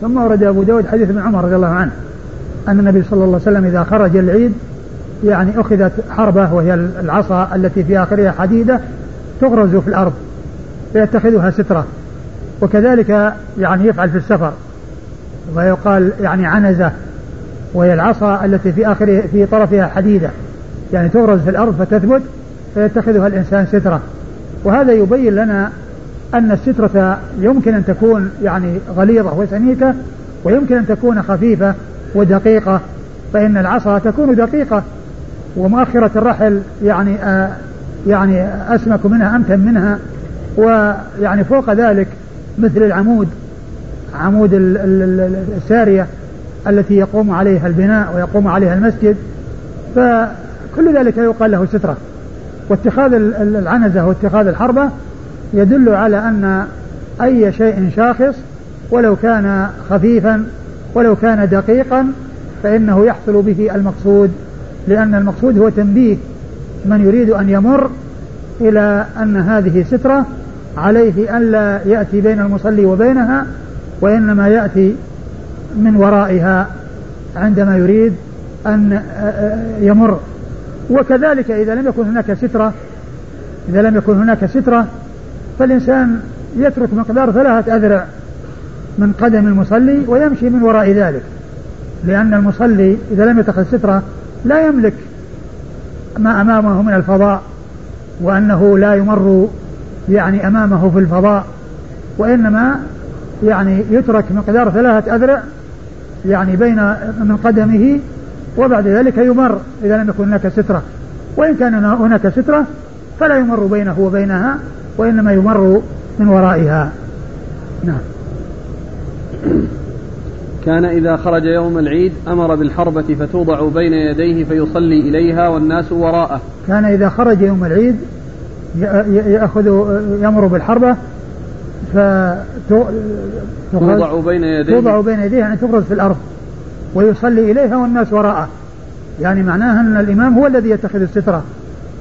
ثم ورد أبو داود حديث ابن عمر رضي الله عنه أن النبي صلى الله عليه وسلم إذا خرج العيد يعني أخذت حربة وهي العصا التي في آخرها حديدة تغرز في الأرض فيتخذها سترة. وكذلك يعني يفعل في السفر. ويقال يعني عنزة. وهي العصا التي في آخر في طرفها حديدة. يعني تغرز في الأرض فتثبت فيتخذها الإنسان سترة. وهذا يبين لنا أن السترة يمكن أن تكون يعني غليظة وسميكة ويمكن أن تكون خفيفة ودقيقة فإن العصا تكون دقيقة. ومؤخرة الرحل يعني آه يعني أسمك منها أمتن منها. ويعني فوق ذلك مثل العمود عمود السارية التي يقوم عليها البناء ويقوم عليها المسجد. فكل ذلك يقال له سترة. واتخاذ العنزة واتخاذ الحربة يدل على أن أي شيء شاخص ولو كان خفيفا ولو كان دقيقا فإنه يحصل به المقصود لأن المقصود هو تنبيه من يريد أن يمر إلى أن هذه سترة عليه ألا يأتي بين المصلي وبينها وإنما يأتي من ورائها عندما يريد أن يمر. وكذلك إذا لم يكن هناك سترة إذا لم يكن هناك سترة فالإنسان يترك مقدار ثلاثة أذرع من قدم المصلي ويمشي من وراء ذلك لأن المصلي إذا لم يتخذ سترة لا يملك ما أمامه من الفضاء وأنه لا يمر يعني أمامه في الفضاء وإنما يعني يترك مقدار ثلاثة أذرع يعني بين من قدمه وبعد ذلك يمر إذا لم يكن هناك سترة وإن كان هناك سترة فلا يمر بينه وبينها وإنما يمر من ورائها. نعم. كان إذا خرج يوم العيد أمر بالحربة فتوضع بين يديه فيصلي إليها والناس وراءه. كان إذا خرج يوم العيد يأخذ يمر بالحربة فتوضع بين يديه. توضع بين يديه يعني تفرز في الأرض ويصلي إليها والناس وراءه. يعني معناها أن الإمام هو الذي يتخذ السترة.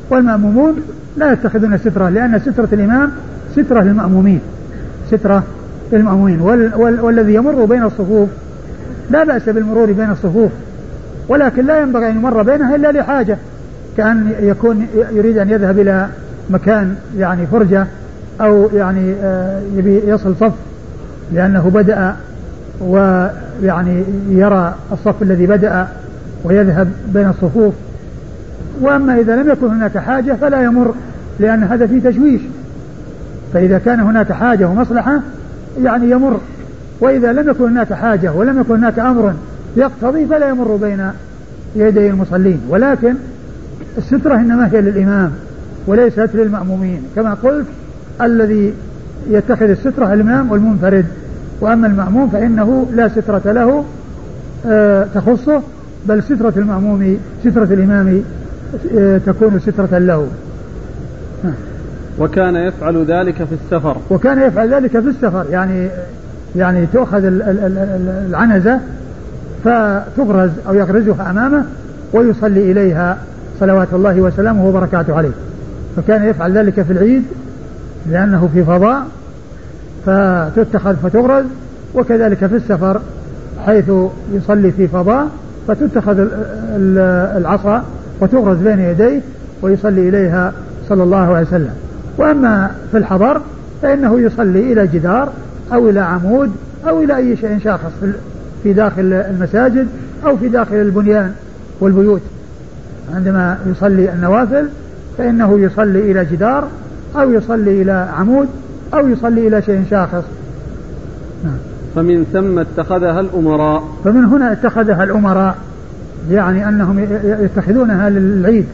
والمأمومون لا يتخذون السترة لأن سترة الإمام سترة للمأمومين سترة للمأمومين. وال وال والذي يمر بين الصفوف لا بأس بالمرور بين الصفوف ولكن لا ينبغي أن يمر بينها إلا لحاجة كأن يكون يريد أن يذهب إلى مكان يعني فرجة أو يعني آه، يبي يصل صف لأنه بدأ ويعني يرى الصف الذي بدأ ويذهب بين الصفوف. وأما إذا لم يكن هناك حاجة فلا يمر لأن هذا فيه تشويش. فإذا كان هناك حاجة ومصلحة يعني يمر. وإذا لم يكن هناك حاجة ولم يكن هناك أمر يقتضي فلا يمر بين يدي المصلين. ولكن السترة إنما هي للإمام وليست للمأمومين. كما قلت الذي يتخذ السترة الإمام والمنفرد. وأما المأموم فإنه لا سترة له آه تخصه بل سترة المأموم سترة الإمام تكون سترة له. وكان يفعل ذلك في السفر. وكان يفعل ذلك في السفر. يعني يعني تؤخذ العنزة فتغرز أو يغرزها أمامه ويصلي إليها صلوات الله وسلامه وبركاته عليه. فكان يفعل ذلك في العيد لأنه في فضاء فتتخذ فتغرز وكذلك في السفر حيث يصلي في فضاء فتتخذ العصا وتغرز بين يديه ويصلي إليها صلى الله عليه وسلم. وأما في الحضر فإنه يصلي إلى جدار أو إلى عمود أو إلى أي شيء شاخص في داخل المساجد أو في داخل البنيان والبيوت. عندما يصلي النوافل فإنه يصلي إلى جدار أو يصلي إلى عمود أو يصلي إلى شيء شاخص. نعم. فمن ثم اتخذها الأمراء. فمن هنا اتخذها الأمراء. يعني أنهم يتخذونها للعيد.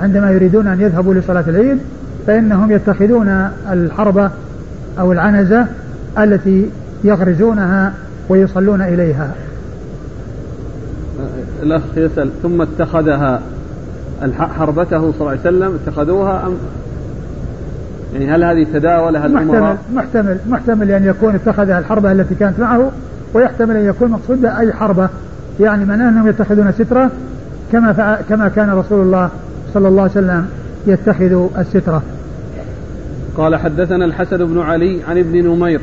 عندما يريدون أن يذهبوا لصلاة العيد فإنهم يتخذون الحربة أو العنزة التي يغرزونها ويصلون إليها. الأخ يسأل ثم اتخذها حربته صلى الله عليه وسلم اتخذوها أم؟ يعني هل هذه تداولها الأمراء؟ محتمل محتمل محتمل أن يكون اتخذها الحربة التي كانت معه ويحتمل أن يكون مقصود أي حربة. يعني معناه أنهم يتخذون سترة كما كما كان رسول الله صلى الله عليه وسلم يتخذ السترة قال حدثنا الحسن بن علي عن ابن نمير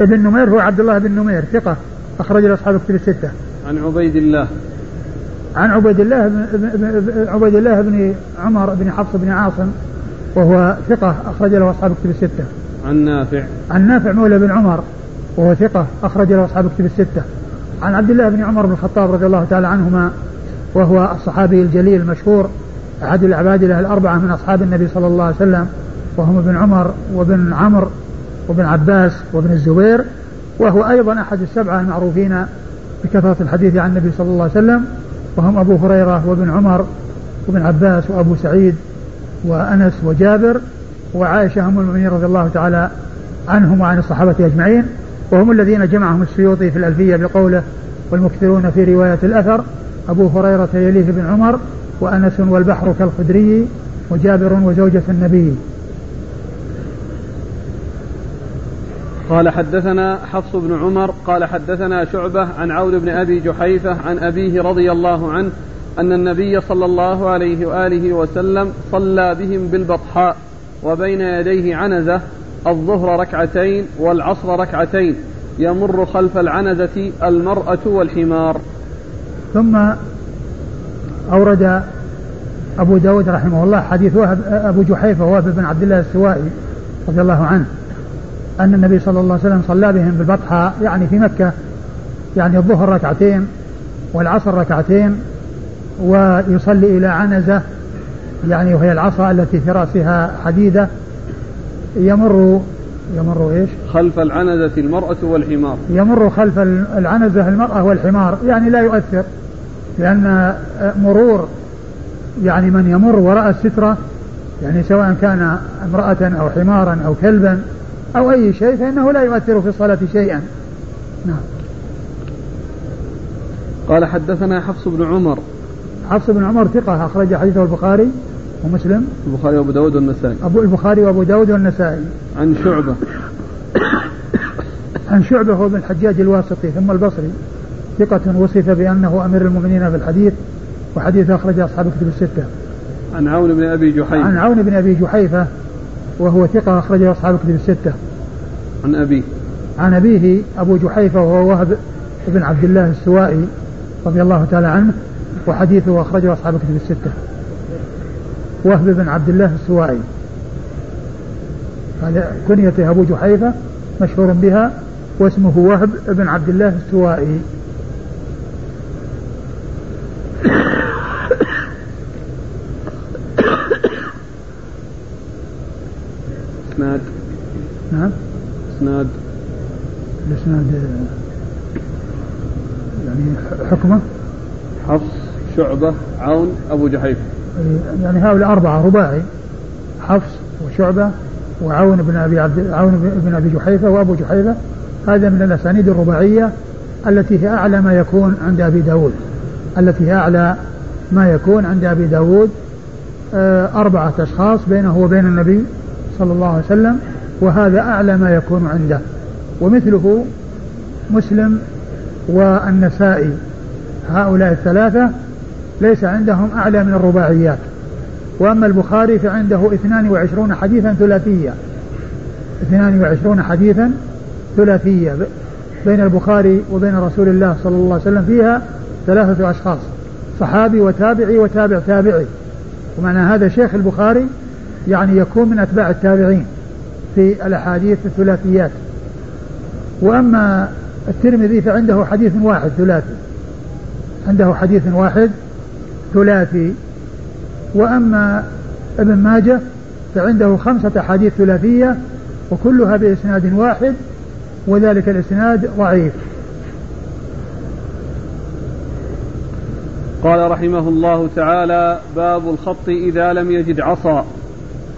ابن نمير هو عبد الله بن نمير ثقة أخرج له أصحاب كتب الستة عن عبيد الله عن عبيد الله بن عبيد الله بن عمر بن حفص بن عاصم وهو ثقة أخرج له أصحاب كتب الستة. عن نافع. عن نافع مولى بن عمر وهو ثقة أخرج له أصحاب كتب الستة. عن عبد الله بن عمر بن الخطاب رضي الله تعالى عنهما وهو الصحابي الجليل المشهور أحد العبادلة الأربعة من أصحاب النبي صلى الله عليه وسلم وهم ابن عمر وابن عمرو وابن عباس وابن الزبير وهو أيضا أحد السبعة المعروفين بكثرة الحديث عن النبي صلى الله عليه وسلم وهم أبو هريرة وابن عمر وابن عباس وأبو سعيد وأنس وجابر وعائشة أم المؤمنين رضي الله تعالى عنهم وعن الصحابة أجمعين. وهم الذين جمعهم السيوطي في الألفية بقوله والمكثرون في رواية الأثر أبو هريرة يليه بن عمر وأنس والبحر كالخدري وجابر وزوجة النبي. قال حدثنا حفص بن عمر قال حدثنا شعبة عن عون بن أبي جحيفة عن أبيه رضي الله عنه أن النبي صلى الله عليه وآله وسلم صلى بهم بالبطحاء وبين يديه عنزة الظهر ركعتين والعصر ركعتين يمر خلف العنزة المرأة والحمار. ثم أورد أبو داود رحمه الله حديث وهب أبو جحيفة وهب بن عبد الله السوائي رضي الله عنه أن النبي صلى الله عليه وسلم صلى بهم بالبطحاء يعني في مكة يعني الظهر ركعتين والعصر ركعتين ويصلي إلى عنزة يعني وهي العصا التي في رأسها حديدة يمر يمر إيش؟ خلف العنزة المرأة والحمار. يمر خلف العنزة المرأة والحمار يعني لا يؤثر لأن مرور يعني من يمر وراء السترة يعني سواء كان امرأة أو حمارا أو كلبا أو أي شيء فإنه لا يؤثر في الصلاة شيئا. نعم. قال حدثنا حفص بن عمر. حفص بن عمر ثقة أخرج حديثه البخاري. ومسلم؟ البخاري وأبو داود والنسائي. أبو البخاري وأبو داود والنسائي. عن شعبة. عن شعبة هو بن الحجاج الواسطي ثم البصري. ثقة وصف بأنه أمير المؤمنين في الحديث وحديث أخرج أصحاب الكتب الستة. عن عون بن أبي جحيفة. عن عون بن أبي جحيفة وهو ثقة أخرجه أصحاب الكتب الستة. عن أبيه. عن أبيه أبو جحيفة وهو وهب بن عبد الله السوائي رضي الله تعالى عنه وحديثه أخرجه أصحاب الكتب الستة. وهب بن عبد الله السوائي. هذا كنيته أبو جحيفة مشهور بها واسمه وهب بن عبد الله السوائي. إسناد. نعم. إسناد. الإسناد يعني حكمه؟ حفص شعبة عون أبو جحيفة. يعني هؤلاء أربعة رباعي حفص وشعبة وعون بن أبي عبد عون بن أبي جحيفة وأبو جحيفة. هذا من الأسانيد الرباعية التي هي أعلى ما يكون عند أبي داود. التي هي أعلى ما يكون عند أبي داود آه، أربعة أشخاص بينه وبين النبي صلى الله عليه وسلم وهذا أعلى ما يكون عنده. ومثله مسلم والنسائي. هؤلاء الثلاثة ليس عندهم أعلى من الرباعيات. وأما البخاري فعنده 22 حديثا ثلاثية. 22 حديثا ثلاثية. بين البخاري وبين رسول الله صلى الله عليه وسلم فيها ثلاثة أشخاص صحابي وتابعي وتابع تابعي. ومعنى هذا شيخ البخاري يعني يكون من أتباع التابعين في الأحاديث الثلاثيات. وأما الترمذي فعنده حديث واحد ثلاثي. عنده حديث واحد ثلاثي. وأما ابن ماجه فعنده خمسة أحاديث ثلاثية وكلها بإسناد واحد وذلك الإسناد ضعيف. قال رحمه الله تعالى باب الخط إذا لم يجد عصا.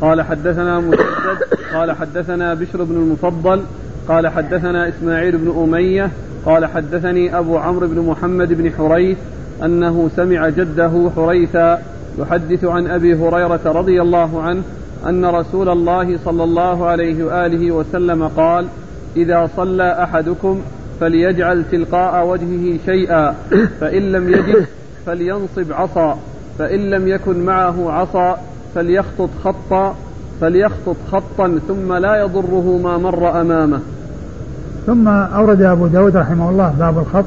قال حدثنا مسدد قال حدثنا بشر بن المفضل قال حدثنا إسماعيل بن أمية قال حدثني أبو عمرو بن محمد بن حريث أنه سمع جده حريثا يحدث عن أبي هريرة رضي الله عنه أن رسول الله صلى الله عليه وآله وسلم قال إذا صلى أحدكم فليجعل تلقاء وجهه شيئا فإن لم يجد فلينصب عصا فإن لم يكن معه عصا فليخطط خطا فليخطط خطا ثم لا يضره ما مر أمامه. ثم أورد أبو داود رحمه الله باب الخط.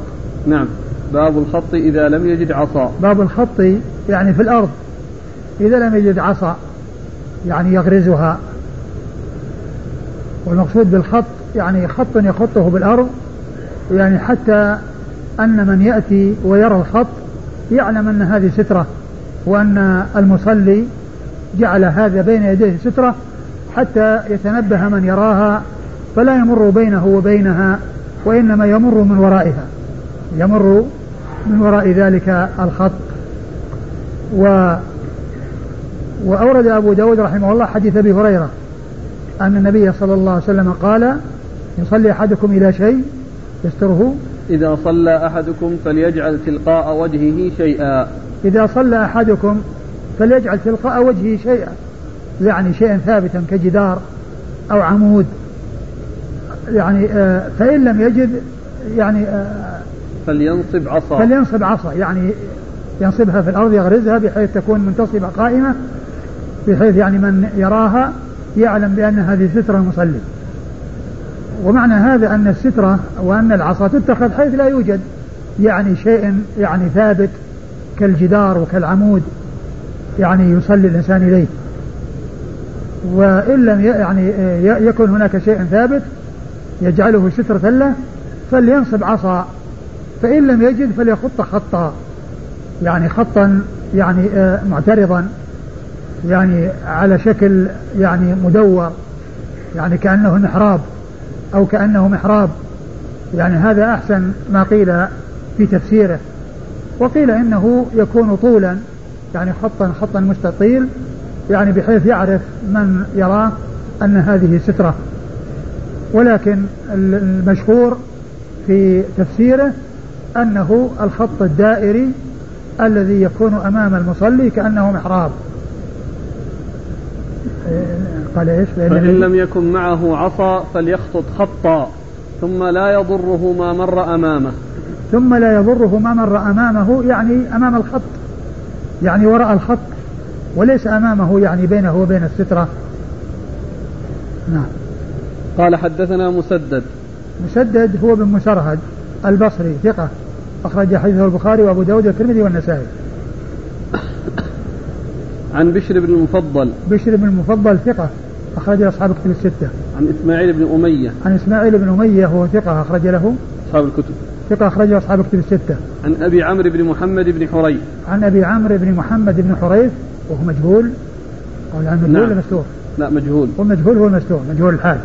نعم. باب الخط إذا لم يجد عصا. باب الخط يعني في الأرض. إذا لم يجد عصا يعني يغرزها. والمقصود بالخط يعني خط يخطه بالأرض يعني حتى أن من يأتي ويرى الخط يعلم أن هذه سترة وأن المصلي جعل هذا بين يديه سترة حتى يتنبه من يراها فلا يمر بينه وبينها وإنما يمر من ورائها. يمر من وراء ذلك الخط. و وأورد أبو داود رحمه الله حديث أبي هريرة أن النبي صلى الله عليه وسلم قال يصلي أحدكم إلى شيء يستره؟ إذا صلى أحدكم فليجعل تلقاء وجهه شيئا. إذا صلى أحدكم فليجعل تلقاء وجهه شيئا يعني شيئا ثابتا كجدار أو عمود يعني آه، فإن لم يجد يعني آه، فلينصب عصا. فلينصب عصا يعني ينصبها في الأرض يغرزها بحيث تكون منتصبة قائمة بحيث يعني من يراها يعلم بأن هذه سترة المصلي. ومعنى هذا أن السترة وأن العصا تتخذ حيث لا يوجد يعني شيء يعني ثابت كالجدار وكالعمود يعني يصلي الإنسان إليه. وإن لم يعني يكن هناك شيء ثابت يجعله سترة له فلينصب عصا. فإن لم يجد فليخط خطا. يعني خطا يعني آه، معترضا. يعني على شكل يعني مدور. يعني كأنه محراب أو كأنه محراب. يعني هذا أحسن ما قيل في تفسيره. وقيل إنه يكون طولا يعني خطا خطا مستطيل. يعني بحيث يعرف من يراه أن هذه سترة. ولكن المشهور في تفسيره أنه الخط الدائري الذي يكون أمام المصلي كأنه محراب. قال إيش؟ فإن لم يكن معه عصا فليخطط خطا ثم لا يضره ما مر أمامه. ثم لا يضره ما مر أمامه يعني أمام الخط يعني وراء الخط وليس أمامه يعني بينه وبين السترة. نعم. قال حدثنا مسدد. مسدد هو بن مسرهد البصري ثقة. أخرج حديثه البخاري وأبو داود والترمذي والنسائي. عن بشر بن المفضل. بشر بن المفضل ثقة. أخرج أصحاب الكتب الستة. عن إسماعيل بن أمية. عن إسماعيل بن أمية هو ثقة أخرج له. أصحاب الكتب. ثقة أخرج أصحاب الكتب الستة. عن أبي عمرو بن محمد بن حريث. عن أبي عمرو بن محمد بن حريث وهو مجهول. أو عن مجهول نعم. مستور؟ لا مجهول. هو مجهول هو المستور. مجهول الحال.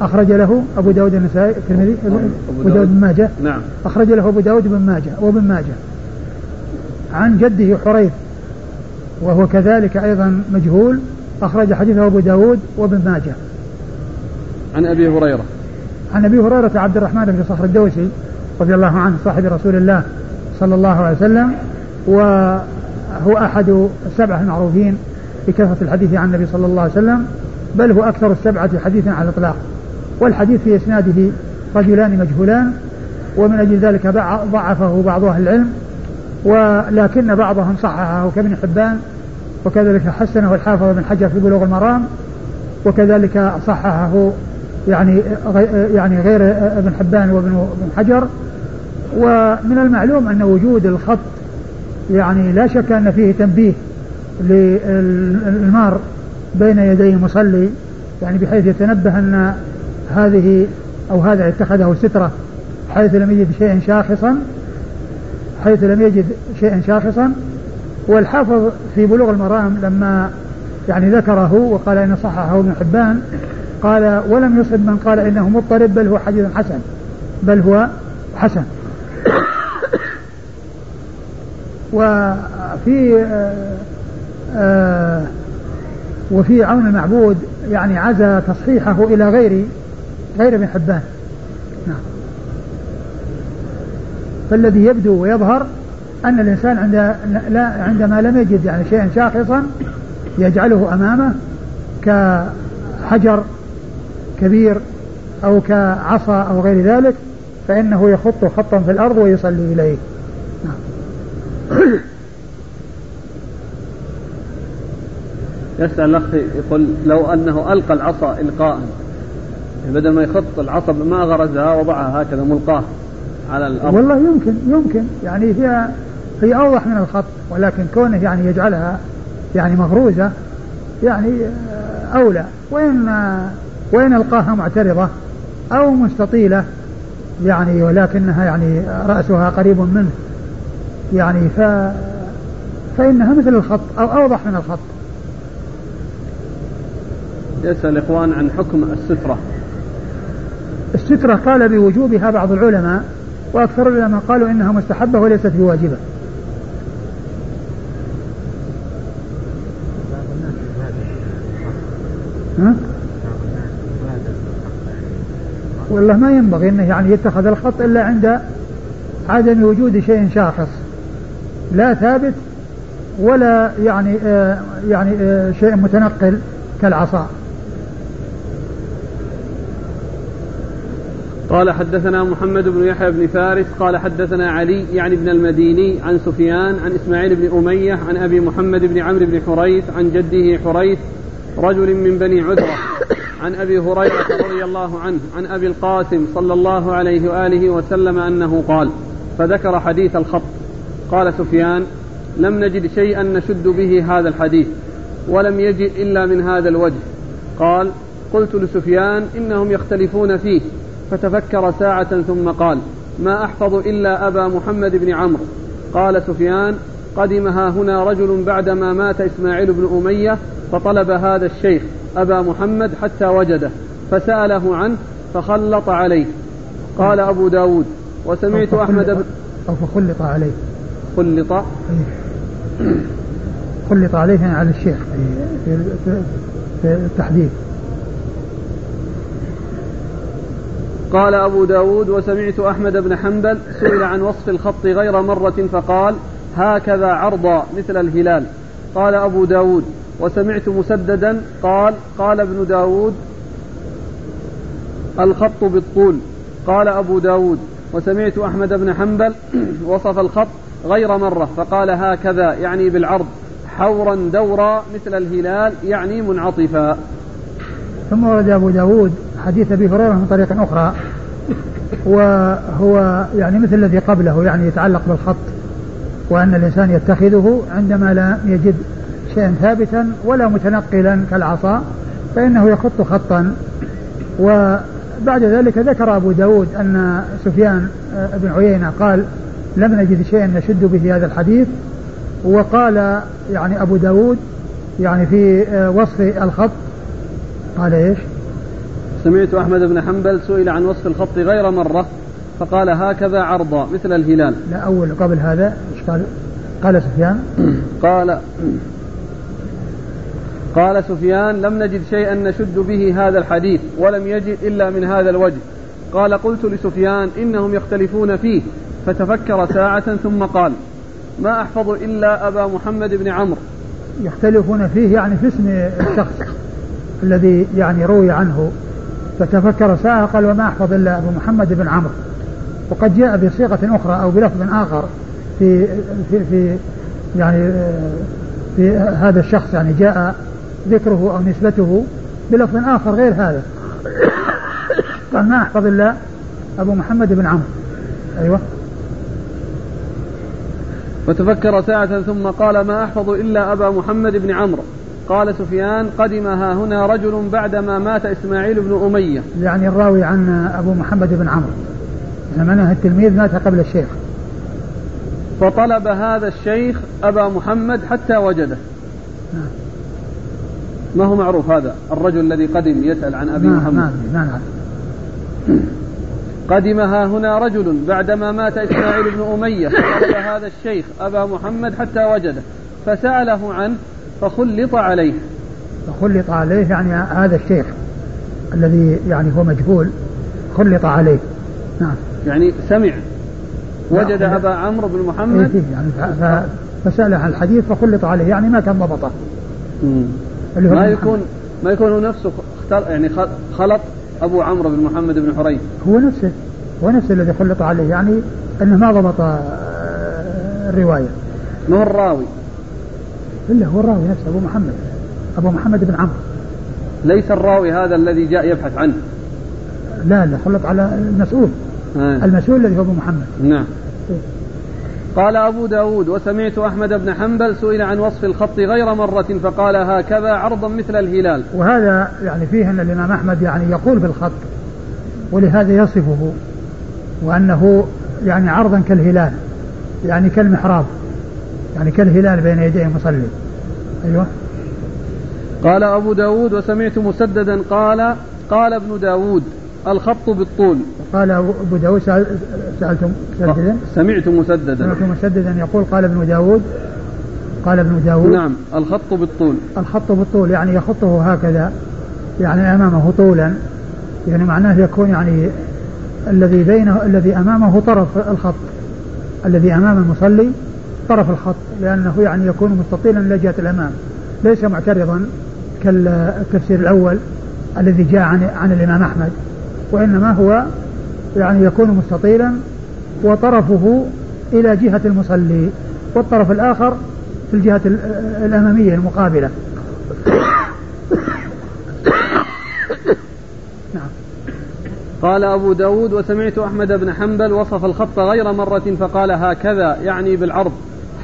أخرج له أبو داود النسائي الترمذي أبو داود. بن ماجه. نعم. أخرج له أبو داود بن ماجه وابن ماجه. عن جده حريث وهو كذلك أيضا مجهول أخرج حديثه أبو داود وابن ماجه. عن أبي هريرة. عن أبي هريرة عبد الرحمن بن صخر الدوسي رضي الله عنه صاحب رسول الله صلى الله عليه وسلم وهو أحد السبعة المعروفين بكثرة الحديث عن النبي صلى الله عليه وسلم بل هو أكثر السبعة حديثا على الإطلاق. والحديث في إسناده رجلان مجهولان ومن أجل ذلك ضعفه بعض أهل العلم ولكن بعضهم صححه كابن حبان وكذلك حسنه الحافظ بن حجر في بلوغ المرام وكذلك صححه يعني يعني غير ابن حبان وابن حجر. ومن المعلوم أن وجود الخط يعني لا شك أن فيه تنبيه للمار بين يدي المصلي يعني بحيث يتنبه أن هذه أو هذا اتخذه سترة حيث لم يجد شيئا شاخصا حيث لم يجد شيئا شاخصا. والحافظ في بلوغ المرام لما يعني ذكره وقال إن صححه ابن حبان قال ولم يصب من قال إنه مضطرب بل هو حديث حسن بل هو حسن. وفي آه، آه، وفي عون المعبود يعني عزى تصحيحه إلى غير غير ابن حبان. نعم. فالذي يبدو ويظهر أن الإنسان عند لا عندما لم يجد يعني شيئا شاخصا يجعله أمامه كحجر كبير أو كعصا أو غير ذلك فإنه يخط خطا في الأرض ويصلي إليه. نعم. يسأل الأخ يقول لو أنه ألقى العصا إلقاء بدل ما يخط العصب ما غرزها وضعها هكذا ملقاه على الأرض. والله يمكن يمكن. يعني هي هي أوضح من الخط ولكن كونه يعني يجعلها يعني مغروزة يعني أولى. وإن وإن ألقاها معترضة أو مستطيلة يعني ولكنها يعني رأسها قريب منه يعني ف فإنها مثل الخط أو أوضح من الخط. يسأل الإخوان عن حكم السترة. السترة قال بوجوبها بعض العلماء وأكثر العلماء قالوا إنها مستحبة وليست بواجبة ها؟ والله ما ينبغي إنه يعني يتخذ الخط إلا عند عدم وجود شيء شاخص لا ثابت ولا يعني آه يعني آه شيء متنقل كالعصا قال حدثنا محمد بن يحيى بن فارس قال حدثنا علي يعني ابن المديني عن سفيان عن إسماعيل بن أمية عن أبي محمد بن عمرو بن حريث عن جده حريث رجل من بني عذرة عن أبي هريرة رضي الله عنه عن أبي القاسم صلى الله عليه وآله وسلم أنه قال فذكر حديث الخط. قال سفيان لم نجد شيئا نشد به هذا الحديث ولم يجئ إلا من هذا الوجه. قال قلت لسفيان إنهم يختلفون فيه فتفكر ساعة ثم قال ما أحفظ إلا أبا محمد بن عمرو. قال سفيان قدم ها هنا رجل بعدما مات إسماعيل بن أمية فطلب هذا الشيخ أبا محمد حتى وجده فسأله عنه فخلط عليه. قال أبو داود وسمعت أحمد بن أو فخلط عليه. خلط؟ إيه. خلط عليه يعني على الشيخ في, في, في التحديد قال أبو داود وسمعت أحمد بن حنبل سئل عن وصف الخط غير مرة فقال هكذا عرضا مثل الهلال قال أبو داود وسمعت مسددا قال قال ابن داود الخط بالطول قال أبو داود وسمعت أحمد بن حنبل وصف الخط غير مرة فقال هكذا يعني بالعرض حورا دورا مثل الهلال يعني منعطفا ثم ورد أبو داود حديث أبي هريرة من طريق أخرى وهو يعني مثل الذي قبله يعني يتعلق بالخط وأن الإنسان يتخذه عندما لا يجد شيئا ثابتا ولا متنقلا كالعصا فإنه يخط خطا. وبعد ذلك ذكر أبو داود أن سفيان بن عيينة قال لم نجد شيئا نشد به هذا الحديث وقال يعني أبو داود يعني في وصف الخط قال إيش؟ سمعت أحمد بن حنبل سئل عن وصف الخط غير مرة فقال هكذا عرضا مثل الهلال. لا أول قبل هذا إيش قال؟ قال سفيان. قال قال سفيان لم نجد شيئا نشد به هذا الحديث ولم يجد إلا من هذا الوجه. قال قلت لسفيان إنهم يختلفون فيه فتفكر ساعة ثم قال ما أحفظ إلا أبا محمد بن عمرو. يختلفون فيه يعني في اسم الشخص. الذي يعني روي عنه فتفكر ساعة قال وما أحفظ إلا أبو محمد بن عمرو. وقد جاء بصيغة أخرى أو بلفظ آخر في في في يعني في هذا الشخص يعني جاء ذكره أو نسبته بلفظ آخر غير هذا. قال ما أحفظ إلا أبو محمد بن عمرو. أيوه. فتفكر ساعة ثم قال ما أحفظ إلا أبا محمد بن عمرو. قال سفيان قدم ها هنا رجل بعدما مات إسماعيل بن أمية. يعني الراوي عن أبو محمد بن عمرو. زمنه التلميذ مات قبل الشيخ. فطلب هذا الشيخ أبا محمد حتى وجده. ما هو معروف هذا؟ الرجل الذي قدم يسأل عن أبي ما محمد. ما ما نعرف. قدم ها هنا رجل بعدما مات إسماعيل بن أمية. طلب هذا الشيخ أبا محمد حتى وجده. فسأله عنه فخلط عليه. فخلط عليه يعني هذا الشيخ الذي يعني هو مجهول خلط عليه. نعم. يعني سمع. وجد أبا عمرو بن محمد. إيه يعني فسأله عن الحديث فخلط عليه يعني ما كان ضبطه. اللي هو ما يكون ما يكون هو نفسه يعني خلط أبو عمرو بن محمد بن حريث. هو نفسه هو نفسه الذي خلط عليه يعني أنه ما ضبط آه، الرواية. ما هو الراوي إلا هو الراوي نفسه أبو محمد. أبو محمد بن عمرو. ليس الراوي هذا الذي جاء يبحث عنه. لا لا خلط على المسؤول. آه. المسؤول الذي هو أبو محمد. نعم. قال أبو داود وسمعت أحمد بن حنبل سئل عن وصف الخط غير مرة فقال هكذا عرضا مثل الهلال. وهذا يعني فيه أن الإمام أحمد يعني يقول بالخط ولهذا يصفه وأنه يعني عرضا كالهلال يعني كالمحراب. يعني كالهلال بين يدي المصلي. أيوه. قال أبو داود وسمعت مسددا قال قال ابن داود الخط بالطول. قال أبو داود سألتم مسددا سمعت مسددا. سمعت مسددا يقول قال ابن داود قال ابن داود نعم الخط بالطول. الخط بالطول يعني يخطه هكذا يعني أمامه طولا. يعني معناه يكون يعني الذي بينه الذي أمامه طرف الخط الذي أمام المصلي. طرف الخط لأنه يعني يكون مستطيلا إلى جهة الأمام. ليس معترضا كالتفسير الأول الذي جاء عن عن الإمام أحمد وإنما هو يعني يكون مستطيلا وطرفه إلى جهة المصلي والطرف الآخر في الجهة الأمامية المقابلة. نعم. قال أبو داود وسمعت أحمد بن حنبل وصف الخط غير مرة فقال هكذا يعني بالعرض.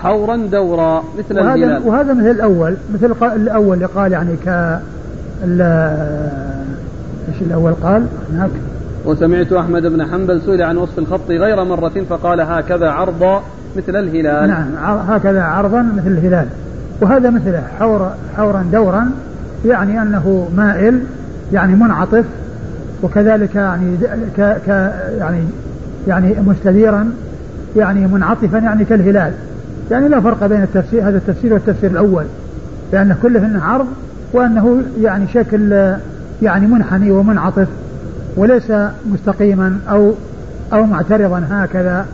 حورا دورا مثل وهذا الهلال وهذا مثل الأول مثل الأول اللي قال يعني ك إيش الأول قال هناك؟ وسمعت أحمد بن حنبل سئل عن وصف الخط غير مرة فقال هكذا عرضا مثل الهلال. نعم هكذا عرضا مثل الهلال. وهذا مثله حور حورا دورا يعني أنه مائل يعني منعطف وكذلك يعني ك ك يعني يعني مستديرا يعني منعطفا يعني كالهلال. يعني لا فرق بين التفسير هذا التفسير والتفسير الأول. لأن كله إنه عرض وأنه يعني شكل يعني منحني ومنعطف وليس مستقيما أو أو معترضا هكذا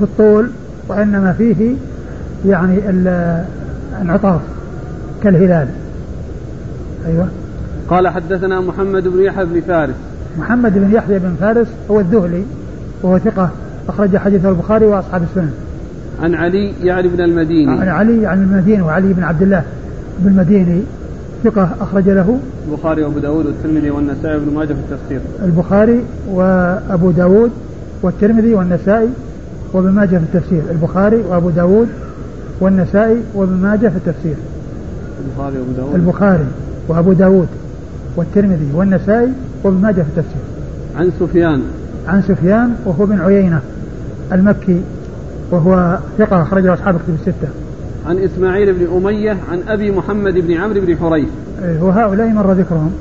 بالطول وإنما فيه يعني الانعطاف كالهلال. أيوه. قال حدثنا محمد بن يحيى بن فارس. محمد بن يحيى بن فارس هو الذهلي وهو ثقة أخرج حديثه البخاري وأصحاب السنن. عن علي يعني بن المديني. عن علي عن المديني وعلي بن عبد الله بن المديني ثقة أخرج له. البخاري وأبو داود والترمذي والنسائي وابن ماجه في التفسير. البخاري وأبو داود والترمذي والنسائي وابن ماجه في التفسير. البخاري وأبو داود والنسائي وابن ماجه في التفسير. البخاري وأبو داود. البخاري وأبو داود والترمذي والنسائي وابن ماجه في التفسير. عن سفيان. عن سفيان وهو بن عيينة المكي وهو ثقة أخرجه أصحاب الكتب الستة. عن إسماعيل بن أمية عن أبي محمد بن عمرو بن حريث. إيه، وهؤلاء مر ذكرهم.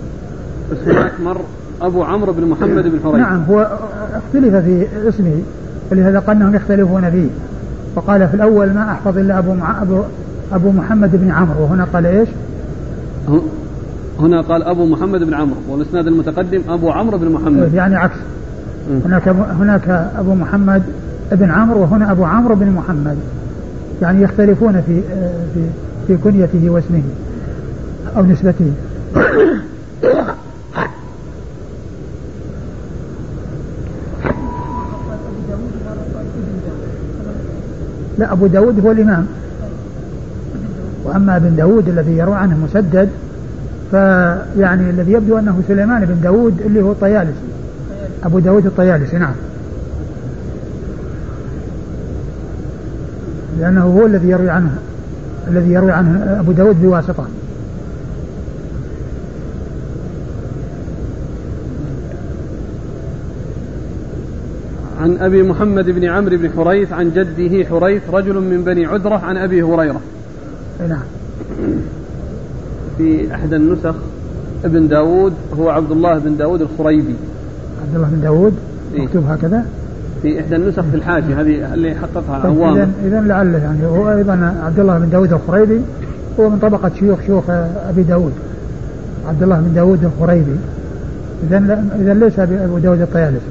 بس هناك مر أبو عمرو بن محمد بن حريث. نعم هو اختلف في اسمه ولهذا قال أنهم يختلفون فيه. وقال في الأول ما أحفظ إلا أبو مع أبو أبو محمد بن عمرو. وهنا قال إيش؟ هنا قال أبو محمد بن عمرو. والإسناد المتقدم أبو عمرو بن محمد. إيه، يعني عكس. هناك هناك أبو محمد بن عمرو وهنا أبو عمرو بن محمد. يعني يختلفون في في في كنيته واسمه أو نسبته. لا أبو داود هو الإمام. وأما ابن داود الذي يروى عنه مسدد فيعني الذي يبدو أنه سليمان بن داود اللي هو الطيالسي. أبو داود الطيالسي نعم. لأنه هو الذي يروي عنه الذي يروي عنه أبو داود بواسطة. عن أبي محمد بن عمرو بن حريث عن جده حريث رجل من بني عذرة عن أبي هريرة. نعم. في إحدى النسخ ابن داود هو عبد الله بن داود الخريبي. عبد الله بن داود إيه؟ مكتوب هكذا. في إحدى النسخ في الحاشية هذه اللي حققها طيب، العوام إذا إذا لعله يعني هو أيضا عبد الله بن داود الخريبي هو من طبقة شيوخ شيوخ أبي داود. عبد الله بن داود الخريبي. إذا إذا ليس أبو داود الطيالسي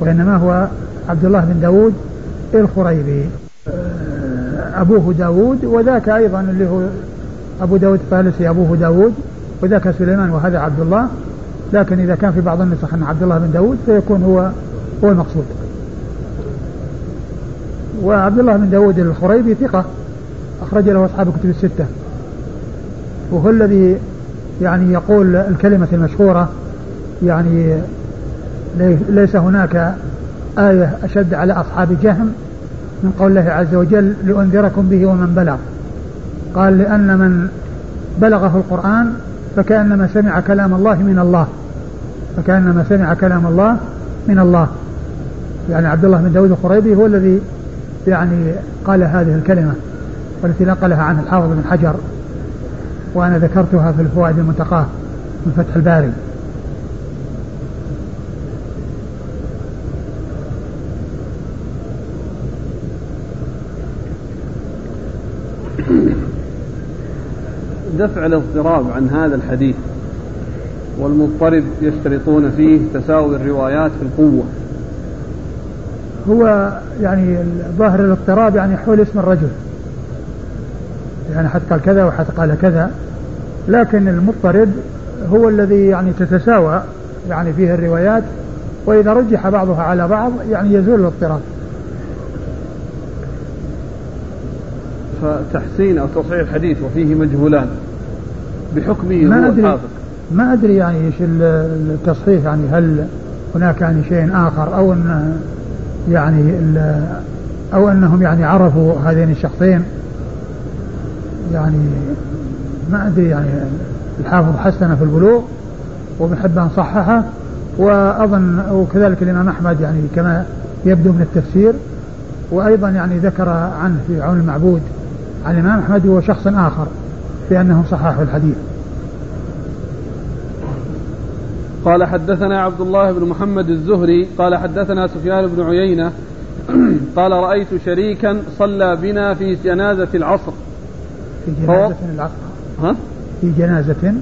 وإنما هو عبد الله بن داود الخريبي. أبوه داود وذاك أيضا اللي هو أبو داود الطيالسي أبوه داود وذاك سليمان وهذا عبد الله. لكن إذا كان في بعض النسخ أن عبد الله بن داود فيكون هو هو المقصود. وعبد الله بن داود الخريبي ثقة أخرج له أصحاب الكتب الستة. وهو الذي يعني يقول الكلمة المشهورة يعني ليس هناك آية أشد على أصحاب جهم من قول الله عز وجل لأنذركم به ومن بلغ قال لأن من بلغه القرآن فكأنما سمع كلام الله من الله فكأنما سمع كلام الله من الله. يعني عبد الله بن داود الخريبي هو الذي يعني قال هذه الكلمة والتي نقلها عنه الحافظ بن حجر وأنا ذكرتها في الفوائد المنتقاه من فتح الباري. دفع الاضطراب عن هذا الحديث والمضطرب يشترطون فيه تساوي الروايات في القوة. هو يعني ظاهر الاضطراب يعني حول اسم الرجل. يعني حتى قال كذا وحتى قال كذا. لكن المضطرب هو الذي يعني تتساوى يعني فيه الروايات وإذا رجح بعضها على بعض يعني يزول الاضطراب. فتحسين أو تصحيح الحديث وفيه مجهولان بحكمه ما أدري ما أدري يعني إيش التصحيح يعني هل هناك يعني شيء آخر أو أن يعني أو أنهم يعني عرفوا هذين الشخصين. يعني ما أدري يعني الحافظ حسن في البلوغ وابن حبان صححه وأظن وكذلك الإمام أحمد يعني كما يبدو من التفسير. وأيضا يعني ذكر عنه في عون المعبود عن الإمام أحمد هو شخص آخر في أنهم صححوا الحديث. قال حدثنا عبد الله بن محمد الزهري قال حدثنا سفيان بن عيينة قال رأيت شريكا صلى بنا في جنازة العصر. في جنازة العصر. ها؟ في جنازة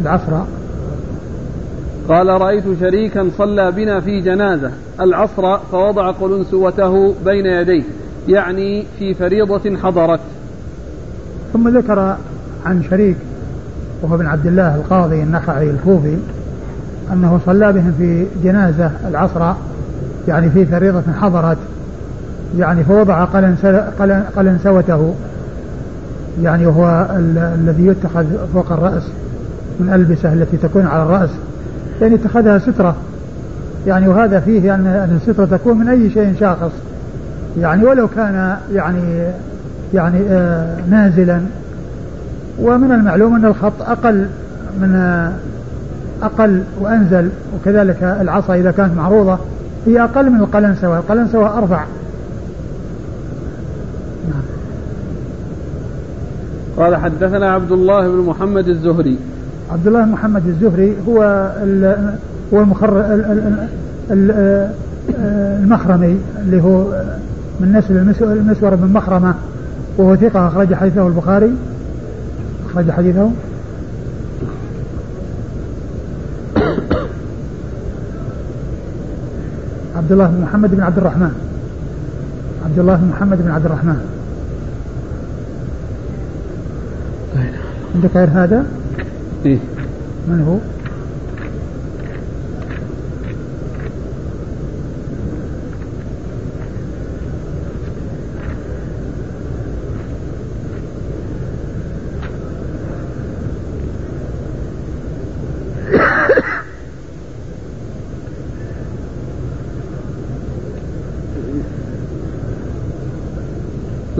العصر. قال رأيت شريكا صلى بنا في جنازة العصر فوضع قلنسوته بين يديه يعني في فريضة حضرت. ثم ذكر عن شريك وهو ابن عبد الله القاضي النخعي الكوفي أنه صلى بهم في جنازة العصر يعني في فريضة حضرت يعني فوضع قلنسوته يعني وهو الذي يتخذ فوق الرأس من الألبسة التي تكون على الرأس يعني اتخذها سترة يعني وهذا فيه أن السترة تكون من أي شيء شاخص يعني ولو كان يعني يعني آه نازلا ومن المعلوم أن الخط أقل من أقل وأنزل وكذلك العصا إذا كانت معروضة هي أقل من القلنسوة القلنسوة أرفع. نعم. قال حدثنا عبد الله بن محمد الزهري. عبد الله بن محمد الزهري هو هو المخر المخرمي اللي هو من نسل المسور بن مخرمة وهو ثقة أخرج حديثه البخاري. أخرج حديثه عبد الله بن محمد بن عبد الرحمن عبد الله بن محمد بن عبد الرحمن عندك غير هذا؟ إيه؟ من هو؟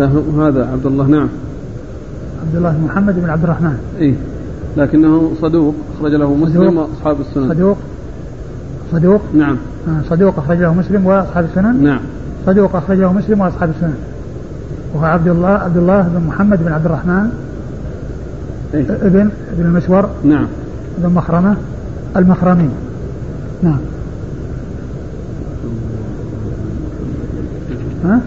لا هذا عبد الله نعم. عبد الله بن محمد بن عبد الرحمن. إيه. لكنه صدوق أخرج له مسلم وأصحاب السنن. صدوق؟ صدوق؟ نعم. آه صدوق أخرج له مسلم وأصحاب السنن؟ نعم. صدوق أخرج له مسلم وأصحاب السنن. وهو عبد الله عبد الله بن محمد بن عبد الرحمن. إيه؟ ابن ابن المسور. نعم. ابن مخرمة. المخرمي. نعم. ها؟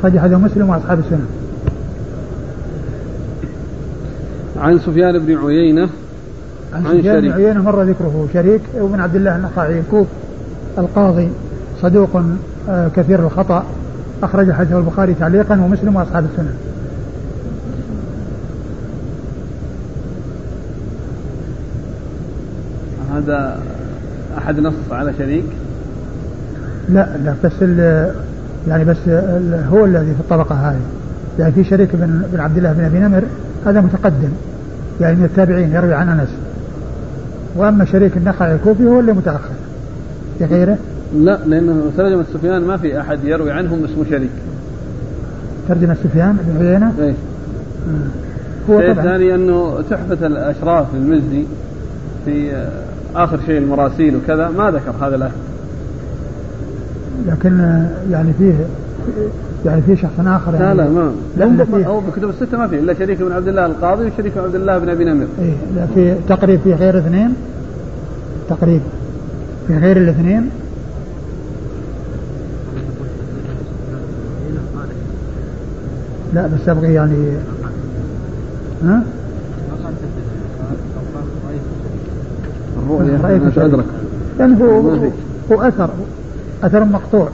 أخرج هذا مسلم وأصحاب السنن عن سفيان بن عيينة عن, عن سفيان بن عيينة مر ذكره شريك وابن عبد الله النخعي الكوف القاضي صدوق آه، كثير الخطأ أخرج حديث البخاري تعليقا ومسلم وأصحاب السنن هذا أحد نص على شريك؟ لا لا بس يعني بس هو الذي في الطبقة هذه. يعني في شريك بن, بن عبد الله بن أبي نمر هذا متقدم. يعني من التابعين يروي عن أنس. وأما شريك النخعي الكوفي هو اللي متأخر. في غيره؟ لا لأنه ترجمة سفيان ما في أحد يروي عنهم اسمه شريك. ترجمة سفيان بن عيينة؟ إيه. هو طبعا. الثاني أنه تحفة الأشراف للمزي في آخر شيء المراسيل وكذا ما ذكر هذا الأهل لكن يعني فيه يعني في شخص آخر يعني لا لا ما لا هو في كتب الستة ما في إلا شريك بن عبد الله القاضي وشريك بن عبد الله بن أبي نمر. اي لا في تقريب في غير اثنين. تقريب في غير الاثنين. لا بس أبغي يعني ها؟ الرؤيا رأيت أدرك. يعني هو هو أثر. أثر مقطوع.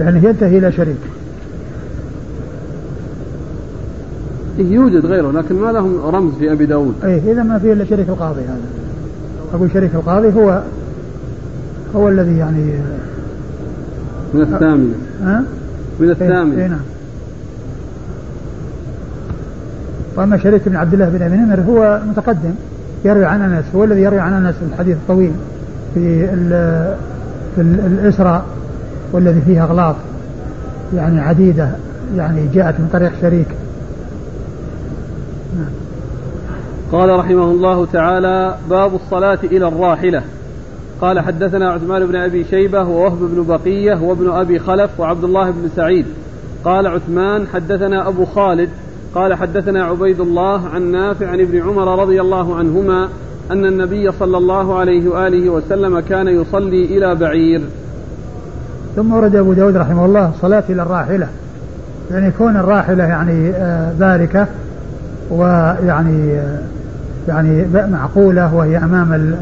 يعني ينتهي إلى شريك. إيه، يوجد غيره لكن ما لهم رمز في أبي داود. أي إذا ما فيه إلا شريك القاضي هذا. أقول شريك القاضي هو هو الذي يعني من الثامنة. ها؟ من الثامنة. أي نعم. وأما شريك بن عبد الله بن أبي نمر هو متقدم يروي عن أنس هو الذي يروي عن أنس الحديث الطويل. في في الإسراء والذي فيه أغلاط يعني عديدة يعني جاءت من طريق شريك. نعم. قال رحمه الله تعالى باب الصلاة إلى الراحلة. قال حدثنا عثمان بن أبي شيبة ووهب بن بقية وابن أبي خلف وعبد الله بن سعيد. قال عثمان حدثنا أبو خالد. قال حدثنا عبيد الله عن نافع عن ابن عمر رضي الله عنهما أن النبي صلى الله عليه وآله وسلم كان يصلي إلى بعير. ثم ورد أبو داود رحمه الله صلاة إلى الراحلة. يعني كون الراحلة يعني آه، باركة ويعني آه، يعني معقولة وهي أمام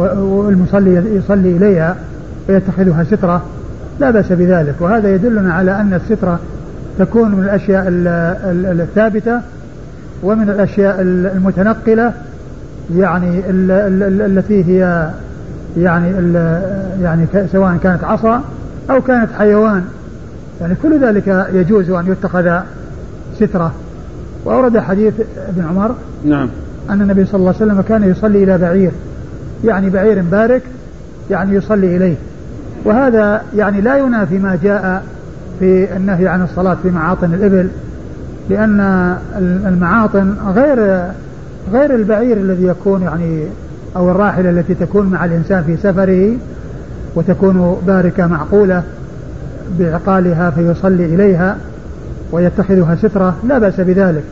آه، والمصلي يصلي إليها ويتخذها سترة لا بأس بذلك. وهذا يدلنا على أن السترة تكون من الأشياء الثابتة ومن الأشياء المتنقلة يعني التي هي يعني يعني سواء كانت عصا أو كانت حيوان. يعني كل ذلك يجوز أن يتخذ سترة. وأورد حديث ابن عمر نعم. أن النبي صلى الله عليه وسلم كان يصلي إلى بعير. يعني بعير بارك يعني يصلي إليه. وهذا يعني لا ينافي ما جاء في النهي عن الصلاة في معاطن الإبل لأن المعاطن غير غير البعير الذي يكون يعني أو الراحلة التي تكون مع الإنسان في سفره وتكون باركة معقولة بعقالها فيصلي إليها ويتخذها سترة لا بأس بذلك.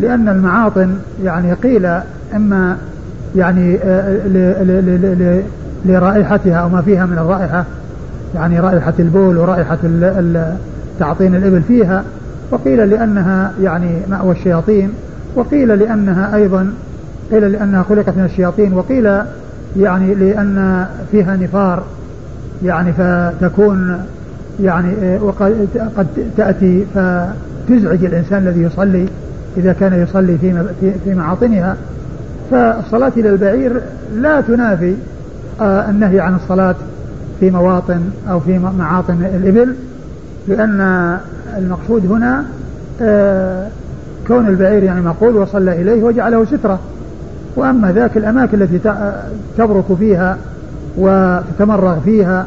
لأن المعاطن يعني قيل إما يعني آه، لرائحتها أو ما فيها من الرائحة يعني رائحة البول ورائحة تعطين الإبل فيها وقيل لأنها يعني مأوى الشياطين وقيل لأنها أيضا قيل لأنها خلقت من الشياطين وقيل يعني لأن فيها نفار يعني فتكون يعني وقد قد تأتي فتزعج الإنسان الذي يصلي إذا كان يصلي في في معاطنها. فالصلاة إلى البعير لا تنافي آه، النهي عن الصلاة في مواطن أو في معاطن الإبل لأن المقصود هنا آه، كون البعير يعني مقول وصلى إليه وجعله سترة. وأما ذاك الأماكن التي تبرك فيها وتتمرغ فيها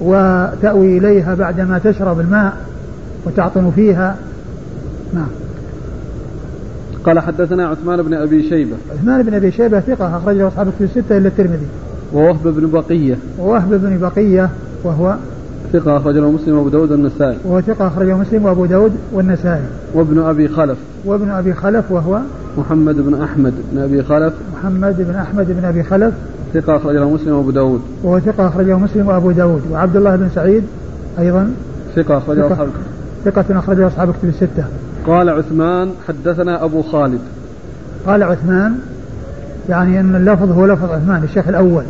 وتأوي إليها بعدما تشرب الماء وتعطن فيها. نعم. قال حدثنا عثمان بن أبي شيبة. عثمان بن أبي شيبة ثقة أخرجه أصحاب في الستة إلا الترمذي. ووهب بن بقية. ووهب بن بقية وهو ثقة أخرجه مسلم وأبو داود والنسائي. وهو ثقة أخرجه مسلم وأبو داود والنسائي. وابن أبي خلف. وابن أبي خلف وهو محمد بن أحمد بن أبي خلف. محمد بن أحمد بن أبي خلف. ثقة أخرجه مسلم وأبو داود. وهو ثقة أخرجه مسلم وأبو داود. وعبد الله بن سعيد أيضا. ثقة أخرجه أصحاب ثقة أخرجه أصحاب كتب الستة. قال عثمان حدثنا أبو خالد. قال عثمان يعني أن اللفظ هو لفظ عثمان الشيخ الأول.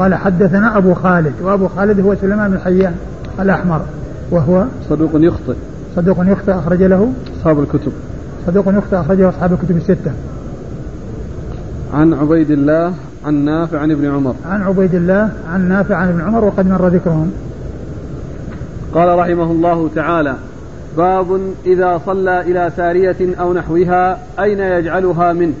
قال حدثنا أبو خالد وأبو خالد هو سليمان بن حيان الأحمر وهو صدوق يخطئ. صدوق يخطئ أخرج له أصحاب الكتب. صدوق يخطئ أخرجه أصحاب الكتب الستة. عن عبيد الله عن نافع عن ابن عمر. عن عبيد الله عن نافع عن ابن عمر وقد مر ذكرهم. قال رحمه الله تعالى باب إذا صلى إلى سارية أو نحوها أين يجعلها منه؟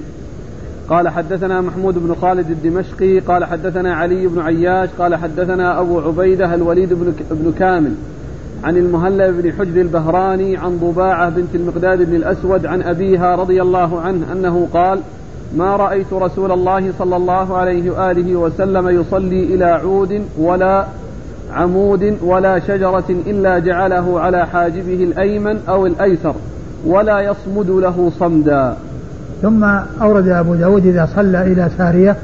قال حدثنا محمود بن خالد الدمشقي قال حدثنا علي بن عياش قال حدثنا أبو عبيدة الوليد بن, بن كامل عن المهلب بن حجر البهراني عن ضباعة بنت المقداد بن الأسود عن أبيها رضي الله عنه أنه قال ما رأيت رسول الله صلى الله عليه وآله وسلم يصلي إلى عود ولا عمود ولا شجرة إلا جعله على حاجبه الأيمن أو الأيسر ولا يصمد له صمدا. ثم أورد أبو داود إذا صلى إلى سارية